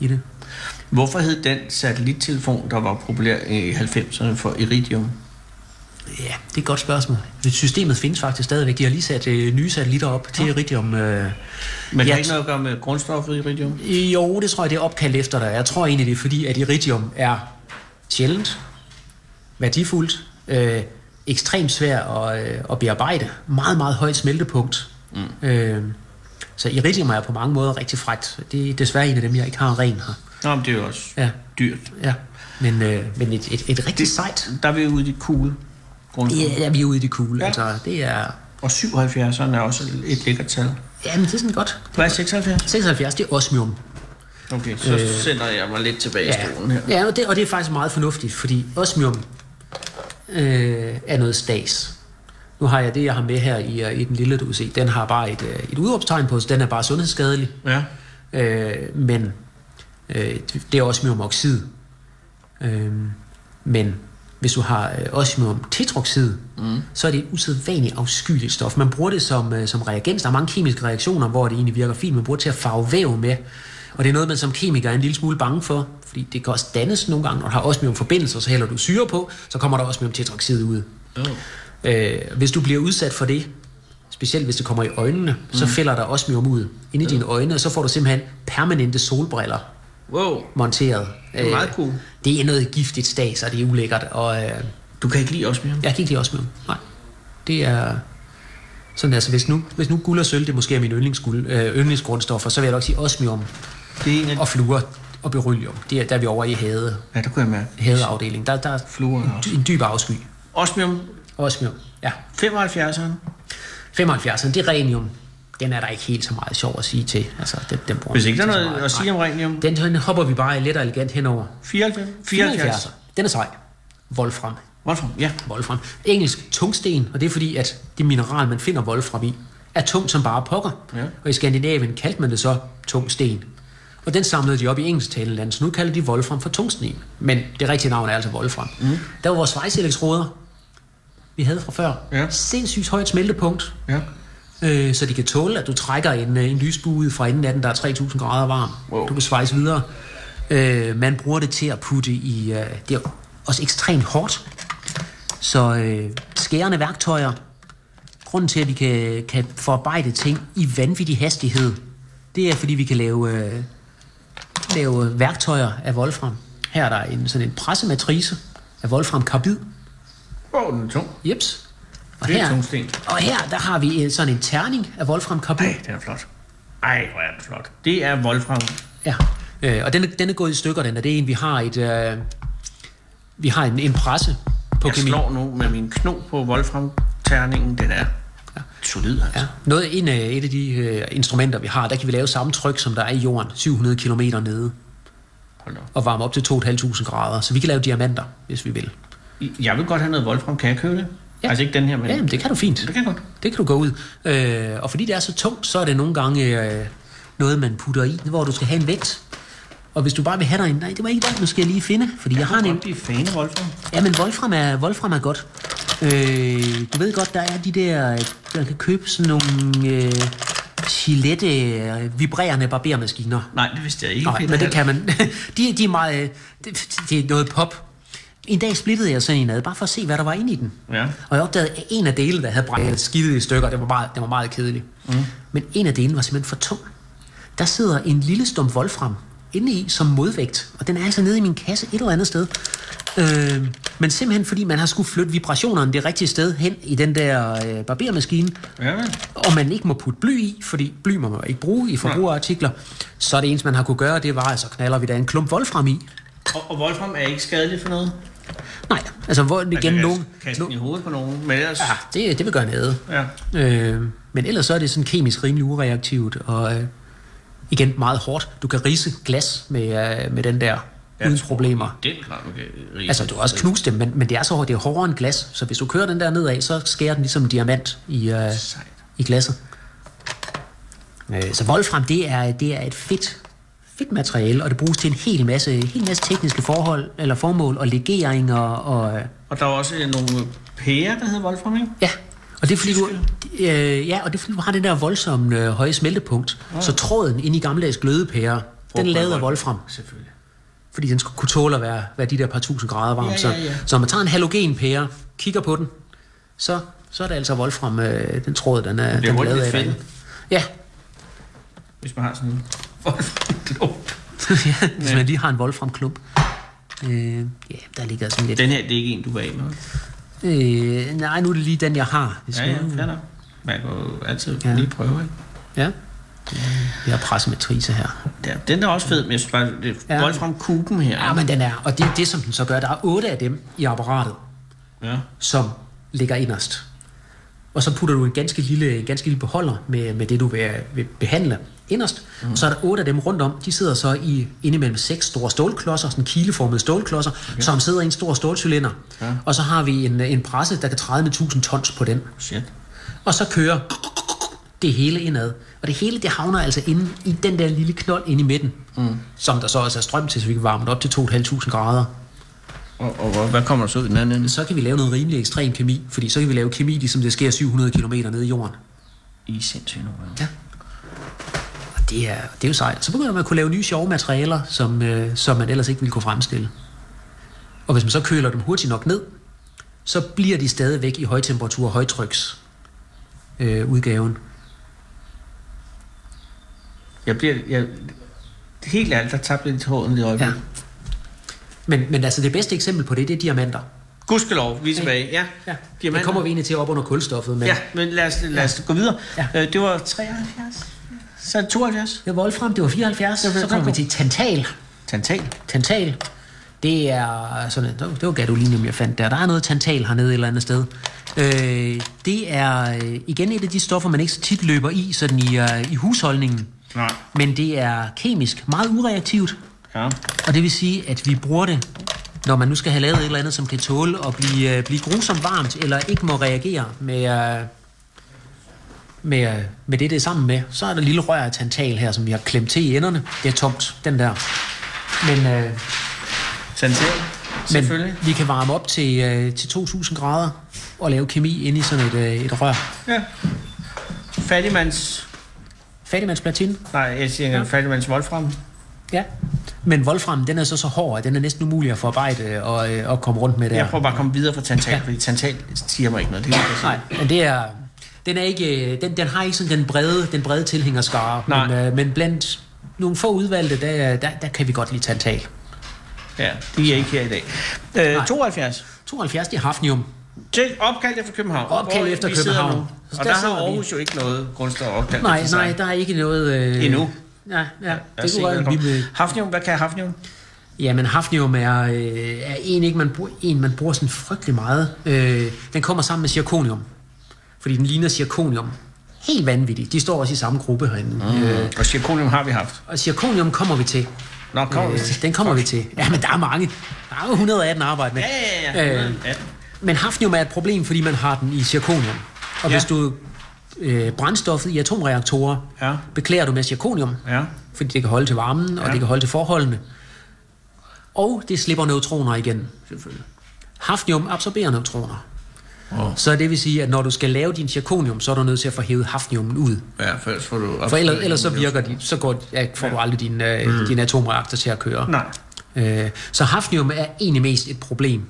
i det. Hvorfor hed den satellittelefon, der var populær i 90'erne for Iridium? Ja, det er et godt spørgsmål. Systemet findes faktisk stadigvæk. De har lige sat øh, nye satellitter op til iridium. Øh, Men det Ja, har ikke noget at gøre med grundstoffet Iridium? Jo, det tror jeg, det er opkaldt efter dig. Jeg tror egentlig, det er fordi, at iridium er sjældent, værdifuldt, øh, ekstremt svært at, øh, at bearbejde. Meget, meget højt smeltepunkt. Mm. Øh, så iridium er på mange måder rigtig frækt. Det er desværre en af dem, jeg ikke har ren her. Nå, men det er jo også Ja, dyrt. ja. Men, øh, men et, et, et rigtig sejt. Der er vi ude i de cool grundstof. Ja, vi er ude i det cool. Ja. Ja. Altså, det er... Og 77'erne er også et lækkert tal. Jamen, det er sådan godt. Hvad er 76? 76, det er osmium. Okay, så øh, sender jeg mig lidt tilbage i stolen her. Ja, og det, og det er faktisk meget fornuftigt, fordi osmium øh, er noget stas. Nu har jeg det, jeg har med her i, øh, i den lille, du kan se. Den har bare et, øh, et udråbstegn på, så den er bare sundhedsskadelig. Ja. Øh, men øh, det er osmiumoxid. Øh, men hvis du har øh, osmium tetroxid, mm. så er det et usædvanligt afskyeligt stof. Man bruger det som, øh, som reagens. Der er mange kemiske reaktioner, hvor det egentlig virker fint. Man bruger det til at farve væv med. Og det er noget, man som kemiker er en lille smule bange for, fordi det kan også dannes nogle gange, når du har osmiumforbindelser, så hælder du syre på, så kommer der osmium tetroxid ud. Oh. Øh, hvis du bliver udsat for det, specielt hvis det kommer i øjnene, mm. så fælder der osmium ud inde i dine øjne, og så får du simpelthen permanente solbriller Wow. monteret. Det er meget cool. Det er noget giftigt stas, og det er ulækkert, og øh, Du kan ikke lide osmium? jeg kan ikke lide osmium. Nej. Det er sådan altså, hvis nu, hvis nu guld og sølv, det måske er min yndlingsguld, øh, yndlingsgrundstoffer, så vil jeg nok sige osmium Det er en af og fluor og beryllium. Det er, der er vi over i hade, Ja, det kunne jeg mærke. hadeafdelingen. Der, der er Fluor en, også. dy- en dyb afsky. Osmium, Osmium, ja. 75'eren. 75'eren, det er renium. Den er der ikke helt så meget sjov at sige til. Altså, den, den bruger Hvis ikke der er noget meget. at sige om renium. Den, den hopper vi bare let og elegant henover. 94? 74. 74'er. Den er sej. Wolfram. Wolfram, ja. Wolfram. Engelsk tungsten, og det er fordi, at det mineral, man finder Wolfram i, er tungt som bare pokker. Ja. Og i Skandinavien kaldte man det så tungsten. Og den samlede de op i engelsktalende land, så nu kalder de Wolfram for tungsten. Men det rigtige navn er altså Wolfram. Mm. Der var vores svejselektroder, vi havde fra før. Ja. Sindssygt højt smeltepunkt, Ja. Øh, så de kan tåle, at du trækker en, øh, en lysbue fra enden af den, der er 3000 grader varm. Wow. Du kan svejse videre. Øh, man bruger det til at putte i... Øh, det er også ekstremt hårdt. Så øh, skærende værktøjer. Grunden til, at vi kan, kan forarbejde ting i vanvittig hastighed, det er, fordi vi kan lave, øh, lave værktøjer af Wolfram. Her er der en, sådan en pressematrice af Wolfram karbid. Åh, oh, den er tung. Jeps. Og Det er her, tungsten. og her, der har vi øh, sådan en terning af Wolfram karbid. Ej, den er flot. Ej, hvor er den flot. Det er Wolfram. Ja, øh, og den, er- den er gået i stykker, den er. Det er en, vi har et... Øh, vi har en, en presse på Jeg kemi. slår nu med min kno på Wolfram-terningen. Den er solid, altså. Ja, noget, en, af, et af de øh, instrumenter, vi har, der kan vi lave samme tryk, som der er i jorden, 700 km nede, og varme op til 2.500 grader. Så vi kan lave diamanter, hvis vi vil. Jeg vil godt have noget Wolfram. Kan jeg købe det? Ja. Altså ikke den her, men... Ja, det kan du fint. Det kan godt. Det kan du gå ud. Øh, og fordi det er så tungt, så er det nogle gange øh, noget, man putter i, hvor du skal have en vægt. Og hvis du bare vil have dig en... Nej, det var ikke der, nu skal jeg lige finde, fordi jeg, Jeg har en... godt blive fan af Wolfram. Ja, men Wolfram er, Wolfram er godt. Øh, du ved godt, der er de der... Der kan købe sådan nogle... Øh, Gillette øh, vibrerende barbermaskiner. Nej, det vidste jeg ikke. Nej, men det kan man. (laughs) De, de er meget... øh, Det, det er noget pop. En dag splittede jeg sådan en ad, bare for at se, hvad der var inde i den. Ja. Og jeg opdagede, at en af delene, der havde brændt skidtet i stykker, det var meget, det var meget kedeligt. Mm. Men en af delene var simpelthen for tung. Der sidder en lille stump Wolfram inde i som modvægt, og den er altså nede i min kasse et eller andet sted. Øh, men simpelthen fordi man har skulle flytte vibrationerne det rigtige sted hen i den der øh, barbermaskine, Ja, og man ikke må putte bly i, fordi bly må man ikke bruge i forbrugerartikler, så er det eneste, man har kunne gøre, det var, at så knaller vi da en klump Wolfram i. Og, og Wolfram er ikke skadelig for noget? Nej, altså hvor igen Altså, nogen... kaste den i hovedet på nogen, men ellers... Ja, det, det vil gøre noget. Ja. Øh, men ellers så er det sådan kemisk rimelig ureaktivt, og øh, igen meget hårdt. Du kan rise glas med, øh, med den der, uden tror problemer. i Den grad, du kan rise. Altså, du har også knust dem, men, men det er så hårdt, det er hårdere end glas, så hvis du kører den der nedad, så skærer den ligesom en diamant i, øh, Sejt. i glasset. Øh, så Wolfram, det er, det er et fedt, fedt materiale, og det bruges til en hel masse, en hel masse tekniske forhold, eller formål, og legeringer, og... øh, Og der er også øh, nogle pærer, der hedder Wolfram, ikke? Ja, og det er fordi, du, øh, ja, og det er fordi, du har det der voldsomme øh, høje smeltepunkt. Oh. Så tråden inde i gammeldags glødepærer, den er lavet af Wolfram. Selvfølgelig. Fordi den skulle kunne tåle at være, være de der par tusind grader varm. Ja, ja, Så, ja. så når man tager en halogenpære, kigger på den, så, så er det altså Wolfram, øh, den tråd, den er, den er lavet af. Ja, Hvis man har sådan en Wolfram-klump. ja, hvis man lige har en Wolfram-klump. Øh, ja, der ligger sådan lidt... Den her, det er ikke en, du var af med. Øh, nej, nu er det lige den, jeg har. Hvis Ja, ja, fair nok. Man kan jo altid Ja. lige prøve, ikke? ja. Jeg har pressemetrice her. Ja, den er også fed, men jeg synes bare, det er Ja. Wolfram-kuben her. Ja, men den er, og det er det, som den så gør. Der er otte af dem i apparatet. Ja. som ligger inderst. Og så putter du en ganske lille, en ganske lille beholder med, med det, du vil, vil behandle inderst. Mm. Og så er der otte af dem rundt om. De sidder så i indimellem seks store stålklodser, sådan kileformede stålklodser, okay. som sidder i en stor stålcylinder. Ja. Og så har vi en, en presse, der kan træde med 1000 tons på den. Shit. Og så kører det hele indad. Og det hele, det havner altså inde i den der lille knold inde i midten. Mm. Som der så også er strøm til, så vi kan varme det op til 2.500 grader. Og, og, hvad kommer der så ud i den anden ende? Så kan vi lave noget rimelig ekstrem kemi, fordi så kan vi lave kemi, ligesom det sker 700 km nede i jorden. I sindssygt nu. Ja. Det er, det er jo sejt. Så begynder man at kunne lave nye sjove materialer, som, øh, som man ellers ikke ville kunne fremstille. Og hvis man så køler dem hurtigt nok ned, så bliver de stadigvæk i højtemperatur og højtryks øh, udgaven. Jeg bliver... Jeg, helt ærligt, der tabte lidt håret i øjeblikket. Ja. Men, men altså det bedste eksempel på det, det er diamanter. Gudskelov, vi er tilbage. Ja, Ja, det Diamanter. kommer vi egentlig til op under kulstoffet, men ja men lad os, lad os gå videre. Ja. Øh, det var 73. Så er det 72. det var Wolfram, det var 74, Det var- så kommer vi til tantal. Tantal. Tantal, det er sådan, det var- det var gadolinium, jeg fandt der. Der er noget tantal hernede et eller andet sted. Øh, det er øh, igen et af de stoffer, man ikke så tit løber i, sådan i, uh, i husholdningen. Nej. Men det er kemisk meget ureaktivt, Ja. og det vil sige, at vi bruger det, når man nu skal have lavet et eller andet, som kan tåle at blive, uh, blive grusomt varmt, eller ikke må reagere med, uh, med, med det, det er sammen med. Så er der lille rør af tantal her, som vi har klemt til i enderne. Det er tomt, den der. Men... Uh, Tantal. men Selvfølgelig. vi kan varme op til, øh, til 2.000 grader og lave kemi inde i sådan et, øh, et rør. Ja. Fattigmands... Fattigmandsplatin. Nej, jeg siger ja. fattigmands Wolfram. Ja. Men Wolfram, den er så så hård, at den er næsten umulig at forarbejde og, øh, og komme rundt med der. Jeg prøver bare at komme videre fra tantal, Ja. fordi tantal siger mig ikke noget. Det sige. Nej, men det er... Den, er ikke, øh, den, den har ikke sådan den brede, den brede tilhængerskare, Nej. men, øh, men blandt nogle få udvalgte, der, der, der kan vi godt lide tantal. Ja, de er ikke her i dag. Øh, Nej. 72. 72, det er hafnium. Til opkaldt efter København. Opkaldt hvor efter København. nu. Og der der, har sidder vi. Aarhus jo ikke noget grundstof opkaldt Nej, nej, der er ikke noget... Øh, Endnu. Ja, ja. Os Det kunne kommer. vil, Hafnium, hvad kan hafnium? Jamen, hafnium er, øh, er en, ikke, man, bruger, en, man bruger sådan frygtelig meget. Øh, den kommer sammen med zirconium, fordi den ligner zirconium. Helt vanvittigt. De står også i samme gruppe herinde. Mm. Øh, Og zirconium har vi haft. og zirconium kommer vi til. Nå, kommer vi Øh, til. den kommer vi til. Ja, men der er mange. Der er jo 118 arbejde med. Ja, ja, ja. Øh, ja. men hafnium er et problem, fordi man har den i zirconium. Og Ja. hvis du øh, brændstoffet i atomreaktorer Ja. beklæder du med zirconium, Ja. fordi det kan holde til varmen, og Ja. det kan holde til forholdene. Og det slipper neutroner igen. Selvfølgelig. Hafnium absorberer neutroner. Oh. Så det vil sige, at når du skal lave din zirconium, så er du nødt til at få hævet hafniummen ud. Ja, for ellers får du... For ellers, ellers så virker de, så går, ja, får du aldrig din, øh, mm. din atomreaktor til at køre. Nej. Øh, så hafnium er egentlig mest et problem,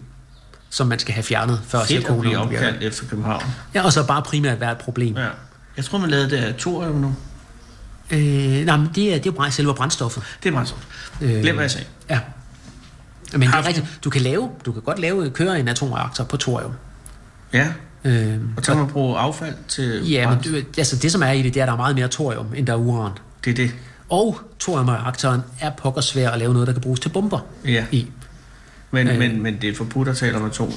som man skal have fjernet, før Fedt at blive zirconium virker. opkaldt efter København. Ja, og så bare primært være et problem. Ja. Ja. Jeg tror, man lavede det af thorium nu. Øh, nej, men det er, det er jo bare selve brændstoffet. Det er meget sjovt. Øh, Glem, hvad jeg sagde. Ja. Men det er Hafnium. rigtigt. Du kan, lave, du kan godt lave, køre en atomreaktor på thorium. Ja, Øh, og så kan man bruge affald til ja, men brændsel. du, altså det som er i det, det er, at der er meget mere thorium, end der er uran. Det er det. Og thoriumreaktoren er pokker svær at lave noget, der kan bruges til bomber Ja. i. Men, Øh. men, men det er forbudt at tale om atom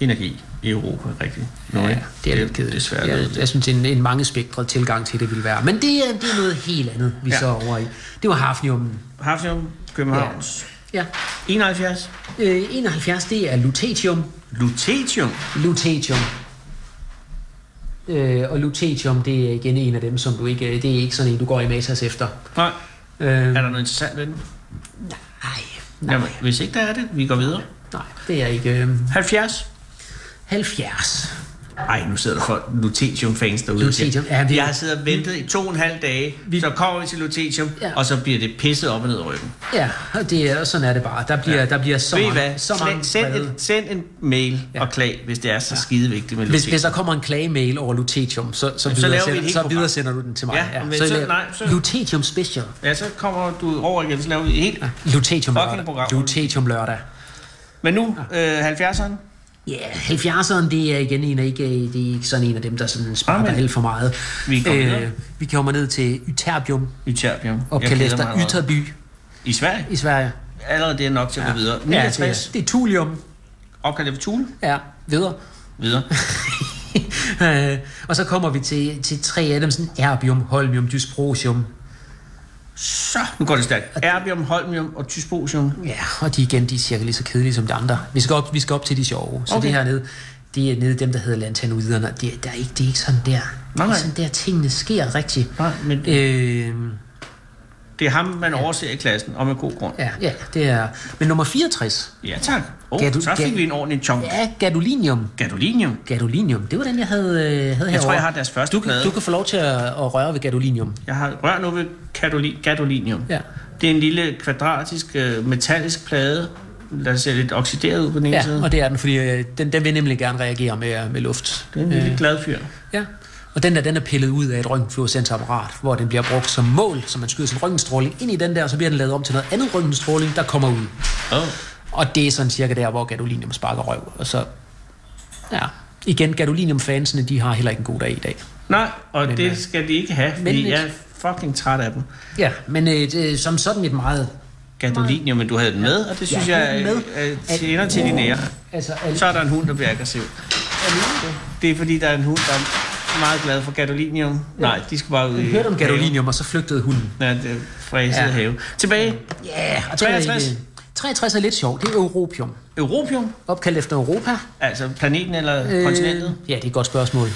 energi i Europa, rigtigt. Nu, Ja, det er lidt kedeligt. Det svært. Jeg, jeg synes, en, en mange spektret tilgang til det vil være. Men det er, det er noget helt andet, vi ja. Så er over i. Det var hafnium. Hafnium, Københavns. Ja. 71. Øh, 71, det er lutetium. Lutetium. Lutetium. Øh, og lutetium, det er igen en af dem, som du ikke... Det er ikke sådan en, du går i matas efter. Nej. Øh, Er der noget interessant ved den? nej, nej, Jamen, hvis ikke der er det, vi går videre. nej, det er ikke... Øh, 70. 70. Ej, nu sidder der folk Lutetium-fans derude. Lutetium, ja, vi- jeg har siddet og ventet i to og en halv dage, Vi- så kommer vi til Lutetium, Ja. og så bliver det pisset op og ned i ryggen. Ja, og det er, sådan er det bare. Der bliver, ja. der bliver så Ved mange, hvad? så mange send, breve. en, send en mail Ja. ja. og klag, hvis det er så skide vigtigt med Hvis, Lutetium. hvis der kommer en klagemail over Lutetium, så, så, så videre, et sender, så videre sender du den til mig. Ja, men så- laver- nej, så- Lutetium Special. Ja, så kommer du over igen, så laver vi helt... Ja. Lutetium lørdag. program. Lutetium lørdag. Men nu, øh, 70'erne. Ja, 70'eren, det er igen en af, ikke, det er ikke sådan en af dem, der sådan sparker Amen. alt for meget. Vi kommer videre. vi kommer ned til Ytterbium, Ytterbium. efter mig allerede. Ytterby I Sverige. i Sverige. Allerede det er nok til at gå videre. Ja, det, 69. er, det er Thulium. Opkaldt efter Thule. Ja, videre. Videre. (laughs) Øh, og så kommer vi til, til tre af dem, sådan erbium, holmium, dysprosium. Så, nu går det stærkt. Erbium, holmium og tysposium. Ja, og de igen, de er cirka lige så kedelige som de andre. Vi skal op, vi skal op til de sjove. Så Okay. det her nede, det er nede dem, der hedder lantanoiderne. Det, der er ikke, det er ikke sådan der. Nej, Det er nej. sådan der, tingene sker rigtigt. Nej, men Øh, det er ham, man overser i klassen, og med god grund. ja, ja, det er... Men nummer 64, Ja, tak. Oh, Gadu- så fik vi en ordentlig chunk. ja, gadolinium. Gadolinium. Gadolinium, det var den, jeg havde, øh, havde herovre. Jeg tror, jeg har deres første du, kan- plade. du kan få lov til at, at røre ved gadolinium. Jeg har rørt nu ved gadoli- gadolinium. Ja. Det er en lille kvadratisk øh, metallisk plade, der ser lidt oxideret ud på den ene Ja, side. og det er den, fordi øh, den, den vil nemlig gerne reagere med, med luft. Det er en lille glad fyr. Ja, og den der, den er pillet ud af et røntgenfluorescensapparat, hvor den bliver brugt som mål, så man skyder sin røntgenstråling ind i den der, og så bliver den lavet om til noget andet røntgenstråling, der kommer ud. Oh. Og det er sådan cirka der, hvor gadolinium sparker røv. Og så, ja, igen, gadolinium-fansene, de har heller ikke en god dag i dag. Nej, og Men, det øh, skal de ikke have, fordi men- jeg er fucking træt af dem. Ja, men øh, det, er som sådan et meget... Gadolinium, men du havde den med, og det synes Ja, jeg er er, er, tjener til din ære. Altså, al, Så er der en hund, der bliver aggressiv. Det er fordi, der er en hund, der er meget glad for gadolinium. Nej, de skal bare ud i hørte om gadolinium, og så flygtede hunden. Ja, det fræset Ja. ja. have. Tilbage. Ja, er 63. ikke- 63 er lidt sjovt. Det er europium. Europium, Opkaldt efter Europa. altså planeten eller øh, kontinentet. ja, det er et godt spørgsmål.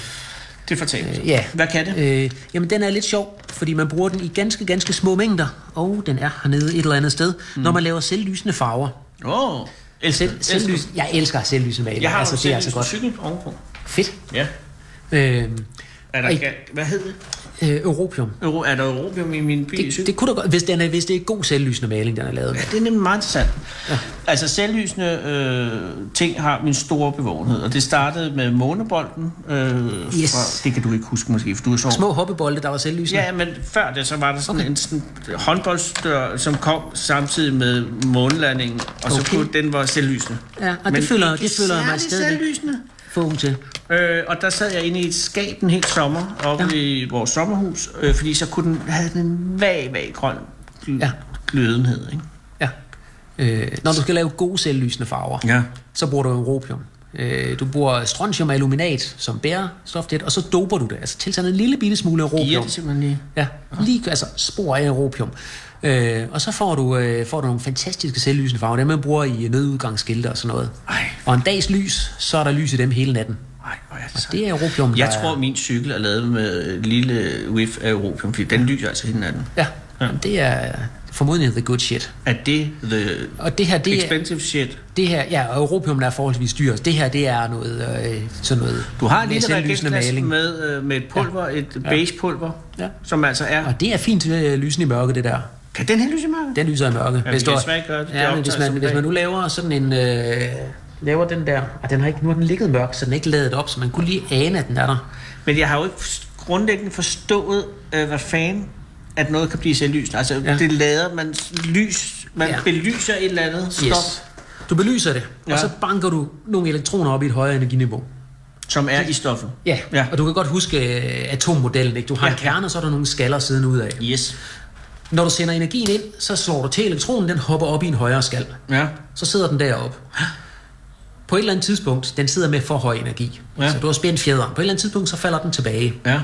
Det fortæller Øh, ja. Hvad kan det? Øh, jamen, den er lidt sjov, fordi man bruger den i ganske, ganske små mængder. Og den er hernede et eller andet sted, mm. når man laver selvlysende farver. Åh, oh, elsker, Selv, selvlys, jeg elsker selvlysende maling. Jeg har altså, det er altså godt. cykel ovenpå. Fedt. Ja. Øh, Er der, Ej. hvad hedder det? øh, europium. Euro, er der europium i min bil? Det, det kunne da godt, hvis, den er, hvis det er god selvlysende maling, den er lavet. Ja, det er nemlig meget interessant. Ja. Altså selvlysende øh, ting har min store bevågenhed, og det startede med månebolden. Øh, Yes. fra, det kan du ikke huske måske, for du er så... Små hoppebolde, der var selvlysende. Ja, men før det, så var der sådan okay. en sådan håndboldstør, som kom samtidig med månelandingen, og så Okay. kunne den var selvlysende. ja og Men det føler, det føler særlig stadigvæk selvlysende. Få til. Øh, og der sad jeg inde i et skab en hel sommer, oppe ja. i vores sommerhus, øh, fordi så kunne den have den en vag, vag grøn gl- Ja. glødenhed. Ikke? Ja. Øh, når du skal lave gode selvlysende farver, Ja. så bruger du europium. Øh, du bruger strontium og aluminat som bærestof til og så doper du det. Altså tilsætter en lille bitte smule Giver europium. det simpelthen lige. Ja, lige altså spor af europium. Øh, og så får du, øh, får du nogle fantastiske selvlysende farver, dem man bruger i nødudgangsskilte og sådan noget. Ej, Og en dags lys, så er der lys i dem hele natten. ej, hvor er det Og sejt. det er europium, Jeg der tror, er, min cykel er lavet med et lille whiff af europium, fordi den lyser altså hele natten. Ja, ja. det er formodentlig the good shit. Er det the Og det her, det er, expensive shit? det her, ja, og europium er forholdsvis dyrt. Det her, det er noget, øh, sådan noget Du har en lille reagensglas med, øh, med et pulver, ja. et beige pulver, Ja. som altså er... Og det er fint øh, lysende i mørke, det der. Kan den her lyse i mørke? Den lyser i mørke. Ja, gøre det. Det Ja, men hvis man, hvis man nu laver sådan en... Øh, laver den der... Og den har ikke, nu har den ligget mørk, så den er ikke ladet op, så man kunne lige ane, at den er der. Men jeg har jo ikke grundlæggende forstået, øh, hvad fanden at noget kan blive selvlysende. Altså, Ja. det lader man lys, man Ja. belyser et eller andet stof, Yes. Du belyser det, ja. Og så banker du nogle elektroner op i et højere energiniveau. som er i stoffet. Ja, ja. Og du kan godt huske øh, atommodellen. Ikke? Du har. Ja. en kerne, og så er der nogle skaller siden ud af. Yes. Når du sender energien ind, så slår du til elektronen, den hopper op i en højere skal. Ja. Så sidder den deroppe. På et eller andet tidspunkt, den sidder med for høj energi. Ja. Så du har spændt fjederen. På et eller andet tidspunkt, så falder den tilbage. Ja.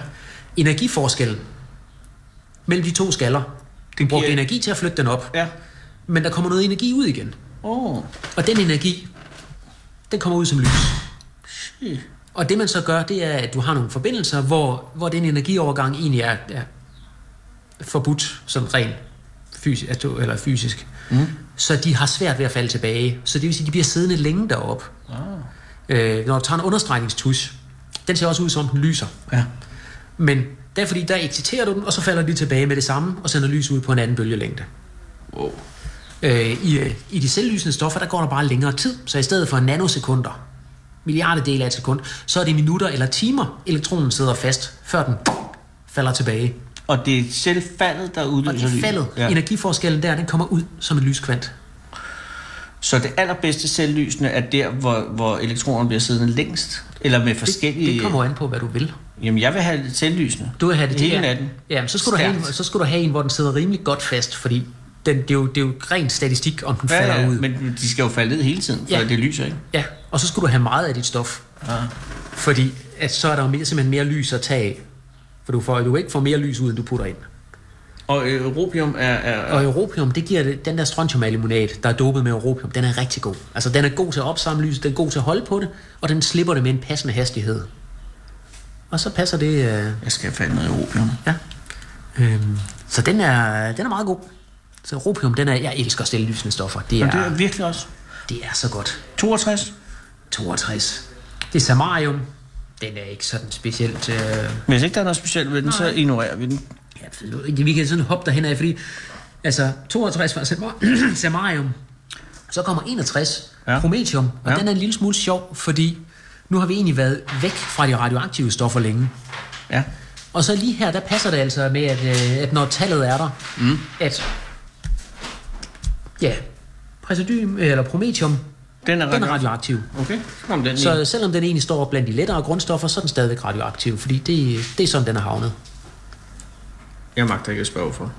Energiforskellen mellem de to skaller. Du brugte giver- energi til at flytte den op, Ja. men der kommer noget energi ud igen. Oh. Og den energi, den kommer ud som lys. Shit. Og det man så gør, det er, at du har nogle forbindelser, hvor, hvor den energiovergang egentlig er, er forbudt sådan rent fysisk, eller fysisk. Mm. Så de har svært ved at falde tilbage. Så det vil sige, at de bliver siddende længe deroppe. Ah. Øh, når du tager en understregningstus, den ser også ud som den lyser. Ja. Men det er fordi, der exciterer du den, og så falder de tilbage med det samme, og sender lys ud på en anden bølgelængde. Wow. Øh, i, øh, I de selvlysende stoffer, der går der bare længere tid. Så i stedet for nanosekunder, milliardedel af et sekund, så er det minutter eller timer, elektronen sidder fast, før den falder tilbage. Og det er selv faldet, der Og udløser det lys. er faldet. Ja. Energiforskellen der, den kommer ud som en lyskvant. Så det allerbedste selvlysende er der, hvor, hvor elektronerne bliver siddende længst? Eller med Det, forskellige... det kommer jo an på, hvad du vil. Jamen, jeg vil have det selvlysende. Du vil have det Hele natten. Ja, men så skulle, du have en, så skulle du have en, hvor den sidder rimelig godt fast, fordi den, det, er jo, det er jo ren statistik, om den Ja, falder ja, ud. men de skal jo falde ned hele tiden, for ja. det lyser, ikke? Ja, og så skulle du have meget af dit stof. Ja. Fordi at så er der jo mere, simpelthen mere lys at tage af. For du får du ikke får mere lys ud, end du putter ind. Og øh, europium er... er Og europium, det giver det, den der strontiumallimonat, der er dopet med europium, den er rigtig god. Altså den er god til at opsamle lys, den er god til at holde på det, og den slipper det med en passende hastighed. Og så passer det... Øh, Jeg skal have noget europium. ja. Øhm, så den er, den er meget god. Så europium, den er, jeg elsker stillelysende stoffer. Det Men det er er, virkelig også. det er så godt. 62. 62. Det er samarium. Den er ikke sådan specielt... Øh, Hvis ikke der er noget specielt ved den, så ignorerer vi den. Ikke, vi kan sådan hoppe derhen af, fordi altså 62 var samar- samarium, så kommer 61 Ja. ja. prometium, og Ja. ja. den er en lille smule sjov, fordi nu har vi egentlig været væk fra de radioaktive stoffer længe. Ja. Og så lige her, der passer det altså med, at, øh, at når tallet er der, mm. at ja, præsidym, eller prometium, Den er, den er radioaktiv. Okay, så kom den Så så... selvom den egentlig står blandt de lettere grundstoffer, så er den stadigvæk radioaktiv, fordi det, det er sådan, den er havnet. Jeg magter ikke at spørge for.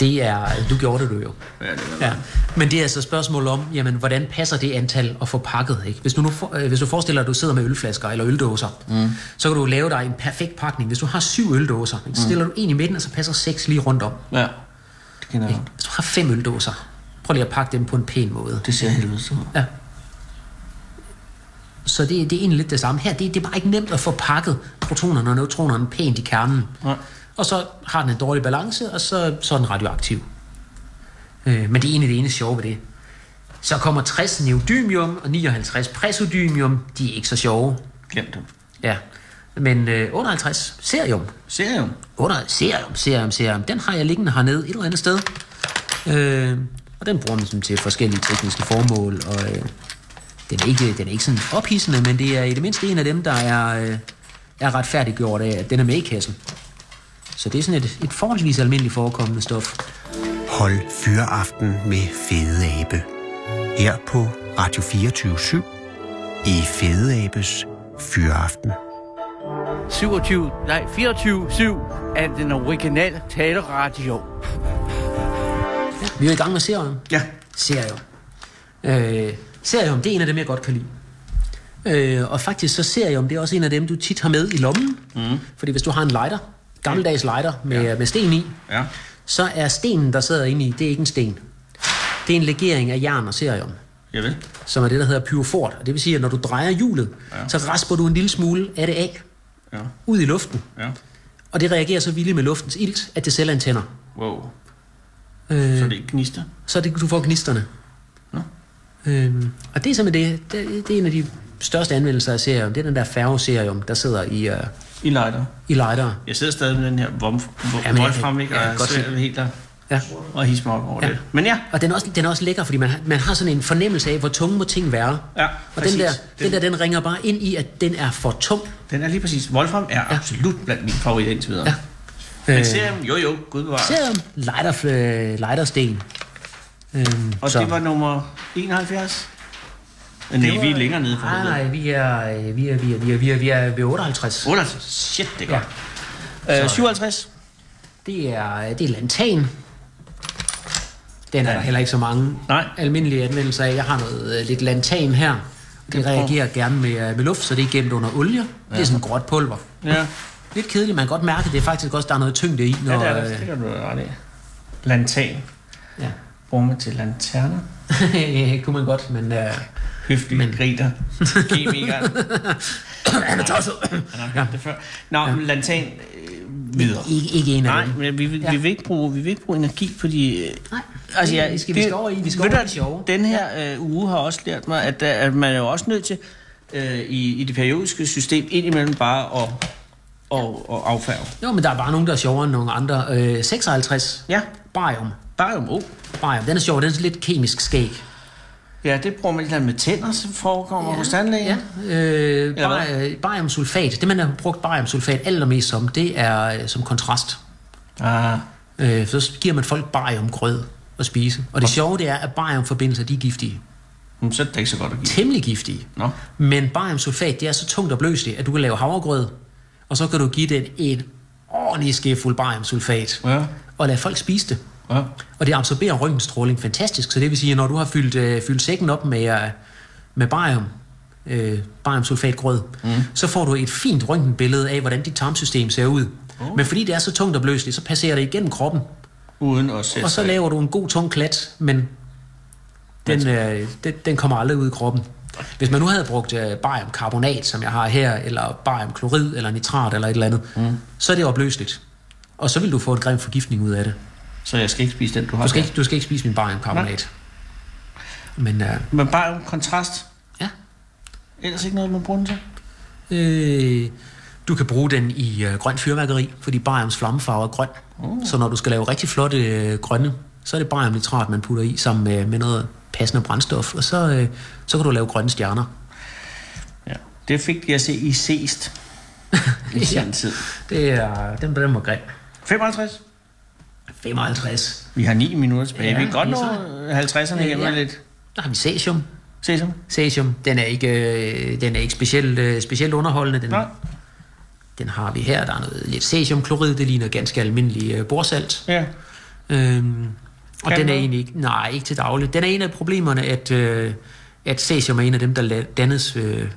Det er, du gjorde det du jo. Ja, det er Ja, men det er altså et spørgsmål om, jamen, hvordan passer det antal at få pakket? Ikke? Hvis, du nu for, øh, hvis du forestiller dig, at du sidder med ølflasker eller øldåser, mm. så kan du lave dig en perfekt pakning. Hvis du har syv øldåser, ikke, så stiller du en i midten, og så passer seks lige rundt om. Ja, det kender jeg. Hvis du har fem øldåser, prøv lige at pakke dem på en pæn måde. Det ser helvede ud. Ja. Så det, det er egentlig lidt det samme. Her det, det er bare ikke nemt at få pakket protonerne og neutronerne pænt i kernen. Nej. Og så har den en dårlig balance, og så, så er den radioaktiv. Øh, men det er egentlig det ene sjove ved det. Så kommer 60 neodymium og 59 presodymium. De er ikke så sjove. Glem dem. Ja. Men øh, 58 serium. Serium. 8, serium, serium, serium. Den har jeg liggende hernede et eller andet sted. Øh, og den bruger man sådan til forskellige tekniske formål. Og øh, den, er ikke, den er ikke sådan ophidsende, men det er i det mindste en af dem, der er, øh, er retfærdiggjort af, at den er med i kassen. Så det er sådan et, et forholdsvis almindeligt forekommende stof. Hold fyreaften med Fede Abe. Her på Radio 24 i Fede Abes Fyreaften. 27, nej, 24-7 af den originale taleradio. Vi er i gang med serium. Ja. Serium. Øh, serium, det er en af dem, jeg godt kan lide. Øh, og faktisk så serium, det er også en af dem, du tit har med i lommen. Mm. Fordi hvis du har en lighter, gammeldags lighter med, ja. med sten i, Ja. så er stenen, der sidder inde i, det er ikke en sten. Det er en legering af jern og cerium, Jeg ved. som er det, der hedder pyrofort. Og det vil sige, at når du drejer hjulet, ja. så rasper du en lille smule af det af, Ja. ud i luften. Ja. Og det reagerer så vildt med luftens ilt, at det selv antænder. Wow. Øh, Så det ikke gnister. så det, du får gnisterne. Øhm, og det er simpelthen det, det, det er en af de største anvendelser af serium. Det er den der færgeserium, der sidder i, uh, I lighter. i lighter. Jeg sidder stadig med den her vom, vom, jeg Wolfram, ikke? jeg Og jeg godt se- helt der Ja. og hisse mig op over Ja. det. Men ja, Og den er også, den er også lækker, fordi man, man har sådan en fornemmelse af, hvor tunge må ting være. Ja, og den der, Den- den der, den ringer bare ind i, at den er for tung. den er lige præcis. Wolfram er ja. absolut blandt mine favoritter indtil videre. Ja. Men Øh, serien, jo jo, gud bevare. Serium, lighter, øh, lightersten. Øhm, Og så- det var nummer 71? Nej, vi er længere nede for Nej, nej, vi er, øh, vi er, vi er, vi er, vi er, vi er ved 58. 58. Shit, det er Ja. godt. Øh, 57. Det er, det er lantan. Den er der heller ikke så mange Nej. almindelige anvendelser af. Jeg har noget øh, lidt lantan her. Det reagerer gerne med, øh, med luft, så det er gemt under olie. Det er sådan gråt pulver. Ja, Lidt kedeligt, man kan godt mærke, at det er faktisk også, der er noget tyngde i. Når, ja det er det. Det kan du ret i. Lantan. ja. Man til lanterner. det (laughs) kunne man godt, men... Øh, Høflig men. griner. (laughs) Kemikeren. han er tosset. Han har hørt det før. Nå, ja. lantan. øh, videre. Ikke, ikke en af Nej, dem. men vi, vi, Ja. vi, vil ikke bruge, vi vil ikke bruge energi på de... øh, Nej, Altså, det jeg, skal vi skal over i. Vi skal over i det sjove. Den her øh, uge har også lært mig, at, der, at man er jo også nødt til øh, i, i det periodiske system indimellem bare at, og, og affærge. Jo, men der er bare nogen, der er sjovere end nogle andre. Øh, 56. Ja, Barium. Bare om oh. Barium. Den er sjov. Den er lidt kemisk skæg. Ja, det bruger man lidt med tænder, som forekommer ja. hos tandlægen. Ja. Øh, bar, bariumsulfat. Det, man har brugt bariumsulfat allermest som, det er øh, som kontrast. Ah, Øh, så giver man folk bariumgrød at spise. Og det sjove, det er, at bariumforbindelser, de er giftige. men så er det ikke så godt at give. Temmelig giftige. Nå. Men bariumsulfat, det er så tungt og bløsligt, at du kan lave havregrød, og så kan du give den en ordentlig skefuld bariumsulfat, Ja. og lade folk spise det. Ja. Og det absorberer røntgenstråling fantastisk, så det vil sige, at når du har fyldt, øh, fyldt sækken op med, øh, med barium, øh, bariumsulfatgrød, mm. så får du et fint røntgenbillede af, hvordan dit tarmsystem ser ud. Oh. Men fordi det er så tungt og bløsligt, så passerer det igennem kroppen, Uden at sætte og så laver du en god tung klat, men den, øh, den, den kommer aldrig ud i kroppen. Hvis man nu havde brugt øh, bariumkarbonat, som jeg har her, eller bariumklorid, eller nitrat, eller et eller andet, mm. så er det opløseligt. Og så vil du få et grim forgiftning ud af det. Så jeg skal ikke spise den, du har Du skal ikke, du skal ikke spise min bariumkarbonat. Men øh, Men bare om kontrast. ja, Ellers ikke noget, man bruger den til. øh, du kan bruge den i øh, grønt fyrværkeri, fordi bariums flammefarve er grøn. Uh. Så når du skal lave rigtig flotte øh, grønne, så er det bariumnitrat, man putter i sammen med, med noget passende brændstof, og så, øh, så kan du lave grønne stjerner. Ja. Det fik jeg se i Seest. (laughs) I sin tid. Det er, den, den var grim. 55. 55. Vi har 9 minutter tilbage. Ja, vi kan godt nå er 50'erne Ja, igen ja. lidt. Der har vi cesium. Se så. Cesium, den er ikke, øh, den er ikke specielt, øh, specielt underholdende. Den, Nej. den har vi her. Der er noget lidt cesiumklorid, det ligner ganske almindelig øh, borsalt. Ja. Øhm, og Kan den er egentlig ikke, nej, ikke til daglig. Den er en af problemerne, at, øh, at cesium er en af dem, der dannes, øh,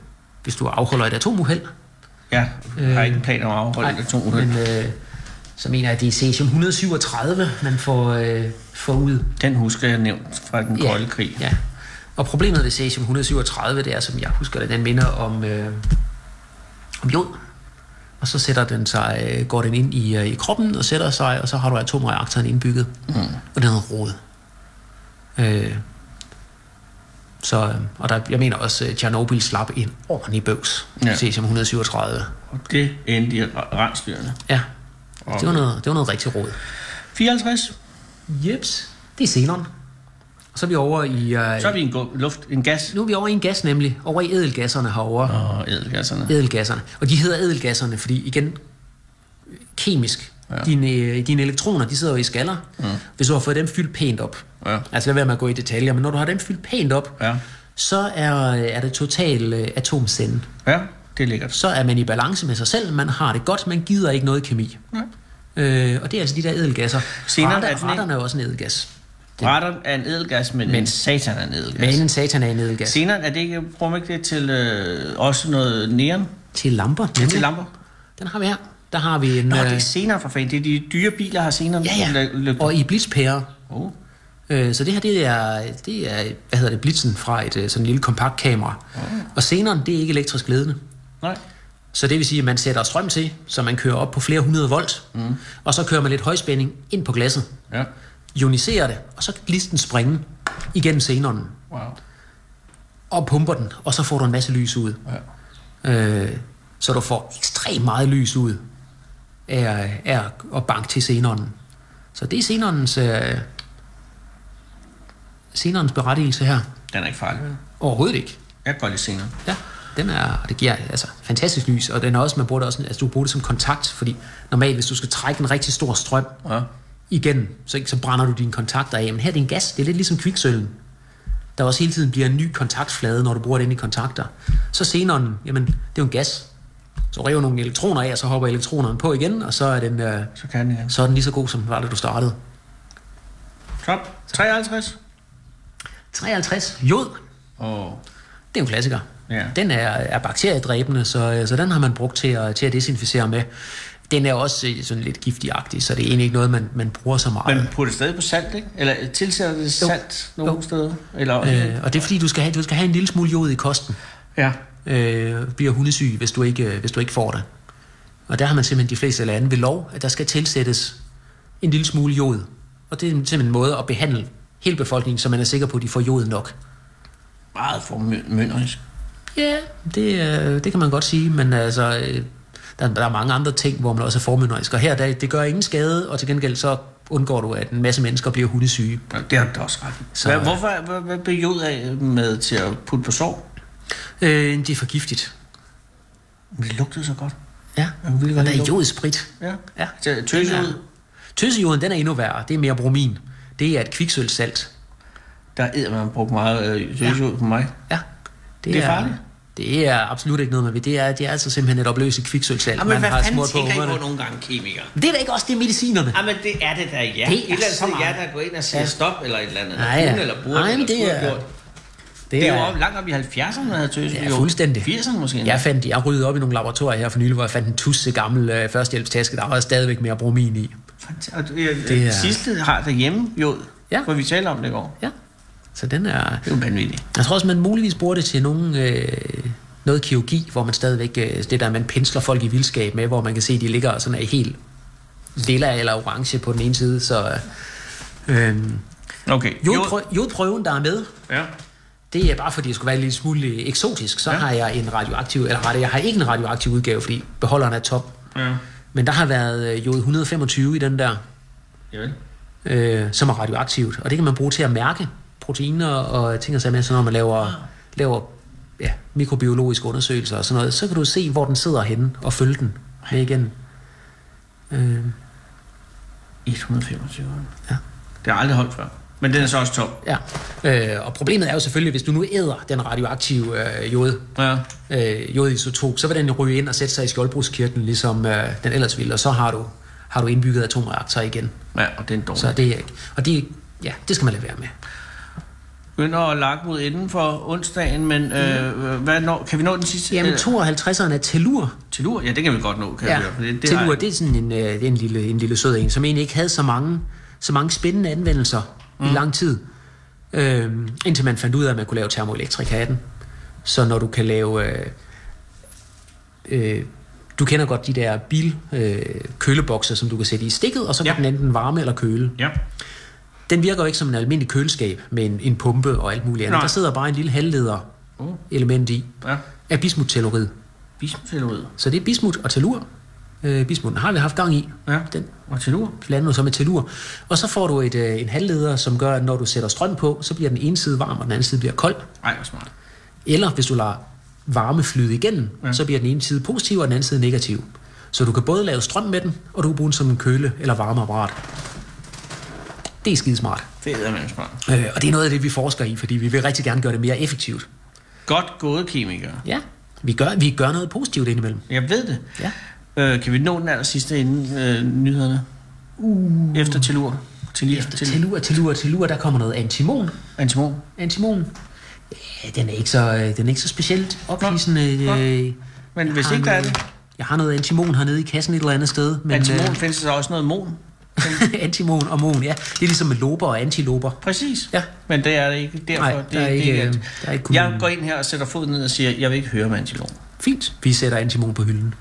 hvis du afholder et atomuheld. Ja, jeg har Øh, ikke en plan om at afholde Nej, det to uheld. Men øh, så mener jeg, at det er cesium 137, man får, øh, får ud. Den husker jeg nævnt fra den kolde krig. Ja. Og problemet ved cesium 137, det er, som jeg husker det, den minder om, øh, om jod. Og så sætter den sig, øh, går den ind i, øh, i kroppen og sætter sig, og så har du atomreaktoren indbygget. Mm. Og den er noget rod. Øh, så, øh, og der, jeg mener også, at Tjernobyl slap en ordentlig bøvs. Ja. Ja. Cesium 137. Og det endte i rensdyrene. Ja, det var noget, det var noget rigtig råd. 54. Jeps, det er xenon. Og så er vi over i... Øh, Så er vi en go- luft, en gas. nu er vi over i en gas nemlig. Over i ædelgasserne herovre. Og ædelgasserne. Ædelgasserne. Og de hedder ædelgasserne, fordi igen, kemisk, Ja. dine, øh, dine elektroner, de sidder jo i skaller. Mm. Hvis du har fået dem fyldt pænt op, Ja. altså lad være med at gå i detaljer, men når du har dem fyldt pænt op, Ja. så er, er det total øh, atomsende. Ja, det er lækkert. Så er man i balance med sig selv, man har det godt, man gider ikke noget kemi. Nej. Øh, og det er altså de der ædelgasser. Xenon er Radar, den ikke- radon er jo også en ædelgas. Radon er en ædelgas, men, men en satan er en ædelgas. Men en satan er en ædelgas. Senere er det ikke, bruger man ikke det til øh, også noget neon? Til lamper, nemlig. Til lamper? Den har vi her. Der har vi en... Nå, det øh, er senere for fanden. Det er de dyre biler, har senere. Ja, ja. Og i blitzpærer. Oh. Øh, så det her, det er, det er, hvad hedder det, blitzen fra et øh, sådan lille kompakt kamera. Og senere, det er ikke elektrisk ledende. Nej. Så det vil sige, at man sætter strøm til, så man kører op på flere hundrede volt, mm. og så kører man lidt højspænding ind på glasset, Ja. ioniserer det, og så kan glisten springe igennem xenonen, Wow. og pumper den, og så får du en masse lys ud. Ja. Øh, så du får ekstremt meget lys ud af, af at banke til xenonen. Så det er xenonens, øh, xenonens berettigelse her. Den er ikke farlig, vel? Overhovedet ikke. Jeg kan godt lide senere. Ja, den er, og det giver altså fantastisk lys, og den er også, man bruger det også, altså du bruger det som kontakt, fordi normalt, hvis du skal trække en rigtig stor strøm Ja. igen, så, så brænder du dine kontakter af. Men her er det en gas, det er lidt ligesom kviksølven. Der også hele tiden bliver en ny kontaktflade, når du bruger den i kontakter. Så xenon, jamen, det er jo en gas. Så river nogle elektroner af, og så hopper elektronerne på igen, og så er den, øh, Så kan den igen. så er den lige så god, som var det, du startede. Top. 53. 53. Jod. Åh. Det er jo en klassiker. Ja. Den er, er bakteriedræbende, så, øh, så den har man brugt til at, til at desinficere med. Den er også øh, sådan lidt giftigagtig, så det er egentlig ikke noget, man, man bruger så meget. Men putter det stadig på salt, ikke? Eller tilsætter det salt nogle Jo. steder? Eller øh, og det er fordi, du skal, have, du skal have en lille smule jod i kosten. Ja. Øh, bliver hundesyg, hvis du ikke, øh, hvis du ikke får det. Og der har man simpelthen de fleste lande ved lov, at der skal tilsættes en lille smule jod. Og det er simpelthen en måde at behandle hele befolkningen, så man er sikker på, at de får jod nok. Meget formynderisk. Ja, det, øh, det kan man godt sige, men altså, øh, der, der er mange andre ting, hvor man også er formynderisk. Og her, der, det gør ingen skade, og til gengæld så undgår du, at en masse mennesker bliver hundesyge. Ja, Det har du også ret. Så- Hvad, hvorfor, hvad, hvad blev jod af med til at putte på sår? Øh, det er for giftigt. Men det lugtede så godt. Ja, og der er jodsprit. Ja. Ja. Tøsejod, Tøsejoden, den er endnu værre. Det er mere bromin. Det er et kviksølsalt. der er man brugt meget øh, tøsejod på mig. Ja. Det er farligt? Det er absolut ikke noget med ved. Det er, det er altså simpelthen et opløseligt kviksølsalt, hvad fanden smurt I ungerne. på nogle gange, kemikere? Det er da ikke også det er medicinerne. Jamen, det er det da, ja. Det er et eller andet så meget. der går ind og siger Ja. stop, eller et eller andet. Nej, ja. eller burde, Nej, men eller det er- gjort. Det er jo op, langt op i 70'erne, man havde tøsejod. Ja, fuldstændig. 80'erne måske. Jeg fandt, jeg ryddede op i nogle laboratorier her for nylig, hvor jeg fandt en tusse gammel øh, førstehjælpstaske, der var stadigvæk mere bromin i. Fant- Og det, Det det er- sidste har derhjemme jod, Ja. hvor vi taler om det i går. Ja. Så den er... Det er jo vanvittigt. Jeg tror også, man muligvis bruger det til nogle, øh, noget kirurgi, hvor man stadigvæk, øh, det der, man pensler folk i vildskab med, hvor man kan se, at de ligger sådan er helt lilla eller orange på den ene side, så... Øh, Okay. jodprø- jodprøven, der er med, Ja. det er bare fordi, det skulle være lidt smule eksotisk, så ja. Ja. har jeg en radioaktiv, eller rettere, jeg har ikke en radioaktiv udgave, fordi beholderen er top. Ja. Men der har været øh, jod 125 i den der, Javel. øh, som er radioaktivt. Og det kan man bruge til at mærke proteiner og ting og sager med, så når man laver, laver ja, mikrobiologiske undersøgelser og sådan noget, så kan du se, hvor den sidder henne og følge den med igen. Øh, 125. Ja. Det har aldrig holdt før. Men den er så også top. ja. Øh, og problemet er jo selvfølgelig, hvis du nu æder den radioaktive øh, jod, Ja. øh, jodisotop, så vil den ryge ind og sætte sig i skjoldbruskkirtlen, ligesom øh, den ellers ville, og så har du, har du indbygget atomreaktor igen. Ja, og det er en dårlig. Så det er ikke. Og det, ja, det skal man lade være med. Begynder at lakke mod enden for onsdagen, men øh, hvad når, kan vi nå den sidste? Jamen, Øh, 52'eren er tellur. Tellur? Ja, det kan vi godt nå, kan Ja, høre. for Det, det tellur, har, det er sådan en, øh, en, lille, en lille sød en, som egentlig ikke havde så mange, så mange spændende anvendelser mm. i lang tid. Øhm, indtil man fandt ud af, at man kunne lave termoelektrik af den. Så når du kan lave... Øh, øh, du kender godt de der bil øh, som du kan sætte i stikket, og så kan Ja. den enten varme eller køle. Ja. Den virker jo ikke som en almindelig køleskab med en, en pumpe og alt muligt andet. Nej. Der sidder bare en lille halvleder Uh. element i ja. af bismuttellurid. Bismuttellurid. Så det er bismut og tellur. Øh, bismuten har vi haft gang i. Ja. Den Og tellur. blander så med tellur. Og så får du et, øh, en halvleder, som gør, at når du sætter strøm på, så bliver den ene side varm, og den anden side bliver kold. Ej, hvor smart. Eller hvis du lader varme flyde igennem. Ja. så bliver den ene side positiv, og den anden side negativ. Så du kan både lave strøm med den, og du kan bruge den som en køle- eller varmeapparat. Det er skidesmart. Det er man smart. Øh, og det er noget af det, vi forsker i, fordi vi vil rigtig gerne gøre det mere effektivt. Godt gået, kemikere. Ja, vi gør, vi gør noget positivt indimellem. Jeg ved det. Ja. Øh, kan vi nå den aller sidste inden øh, nyhederne? Uh. Efter tellur. Til, Efter til, tellur, tellur, tellur, der kommer noget antimon. Antimon. Antimon. Ja, den er ikke så, øh, den er ikke så specielt ophidsende. Nå. Øh, Men hvis ikke der er det, Jeg har noget antimon hernede i kassen et eller andet sted. Men, antimon, øh, findes der også noget mon. (laughs) antimon og mon, ja. Det er ligesom med lober og antilober. Præcis. Ja. Men det er det ikke. Derfor, Nej, det, der er det ikke, alt. øh, der er ikke kun- Jeg går ind her og sætter foden ned og siger, jeg vil ikke høre med antimon. Fint. Vi sætter antimon på hylden.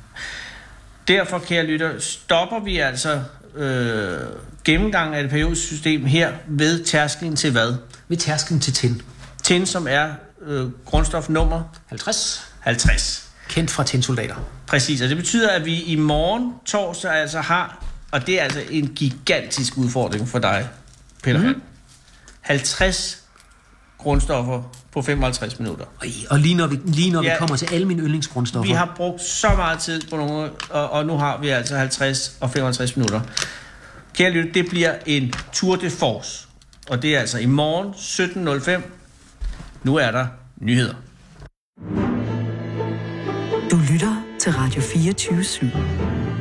Derfor, kære lytter, stopper vi altså øh, gennemgangen af det periodiske system her ved tærsklen til hvad? Ved tærsklen til tin. Tin, som er øh, grundstof nummer 50. 50. Kendt fra tinsoldater. Præcis, og det betyder, at vi i morgen torsdag altså har, og det er altså en gigantisk udfordring for dig, Peter mm. 50 grundstoffer på 55 minutter. Og, og lige når vi, lige når ja. vi kommer til alle mine yndlingsgrundstoffer. Vi har brugt så meget tid på nogle, og, og nu har vi altså 50 og 55 minutter. Kære lytte, det bliver en tour de force. Og det er altså i morgen 17.05. Nu er der nyheder. Du lytter til Radio 24 /7.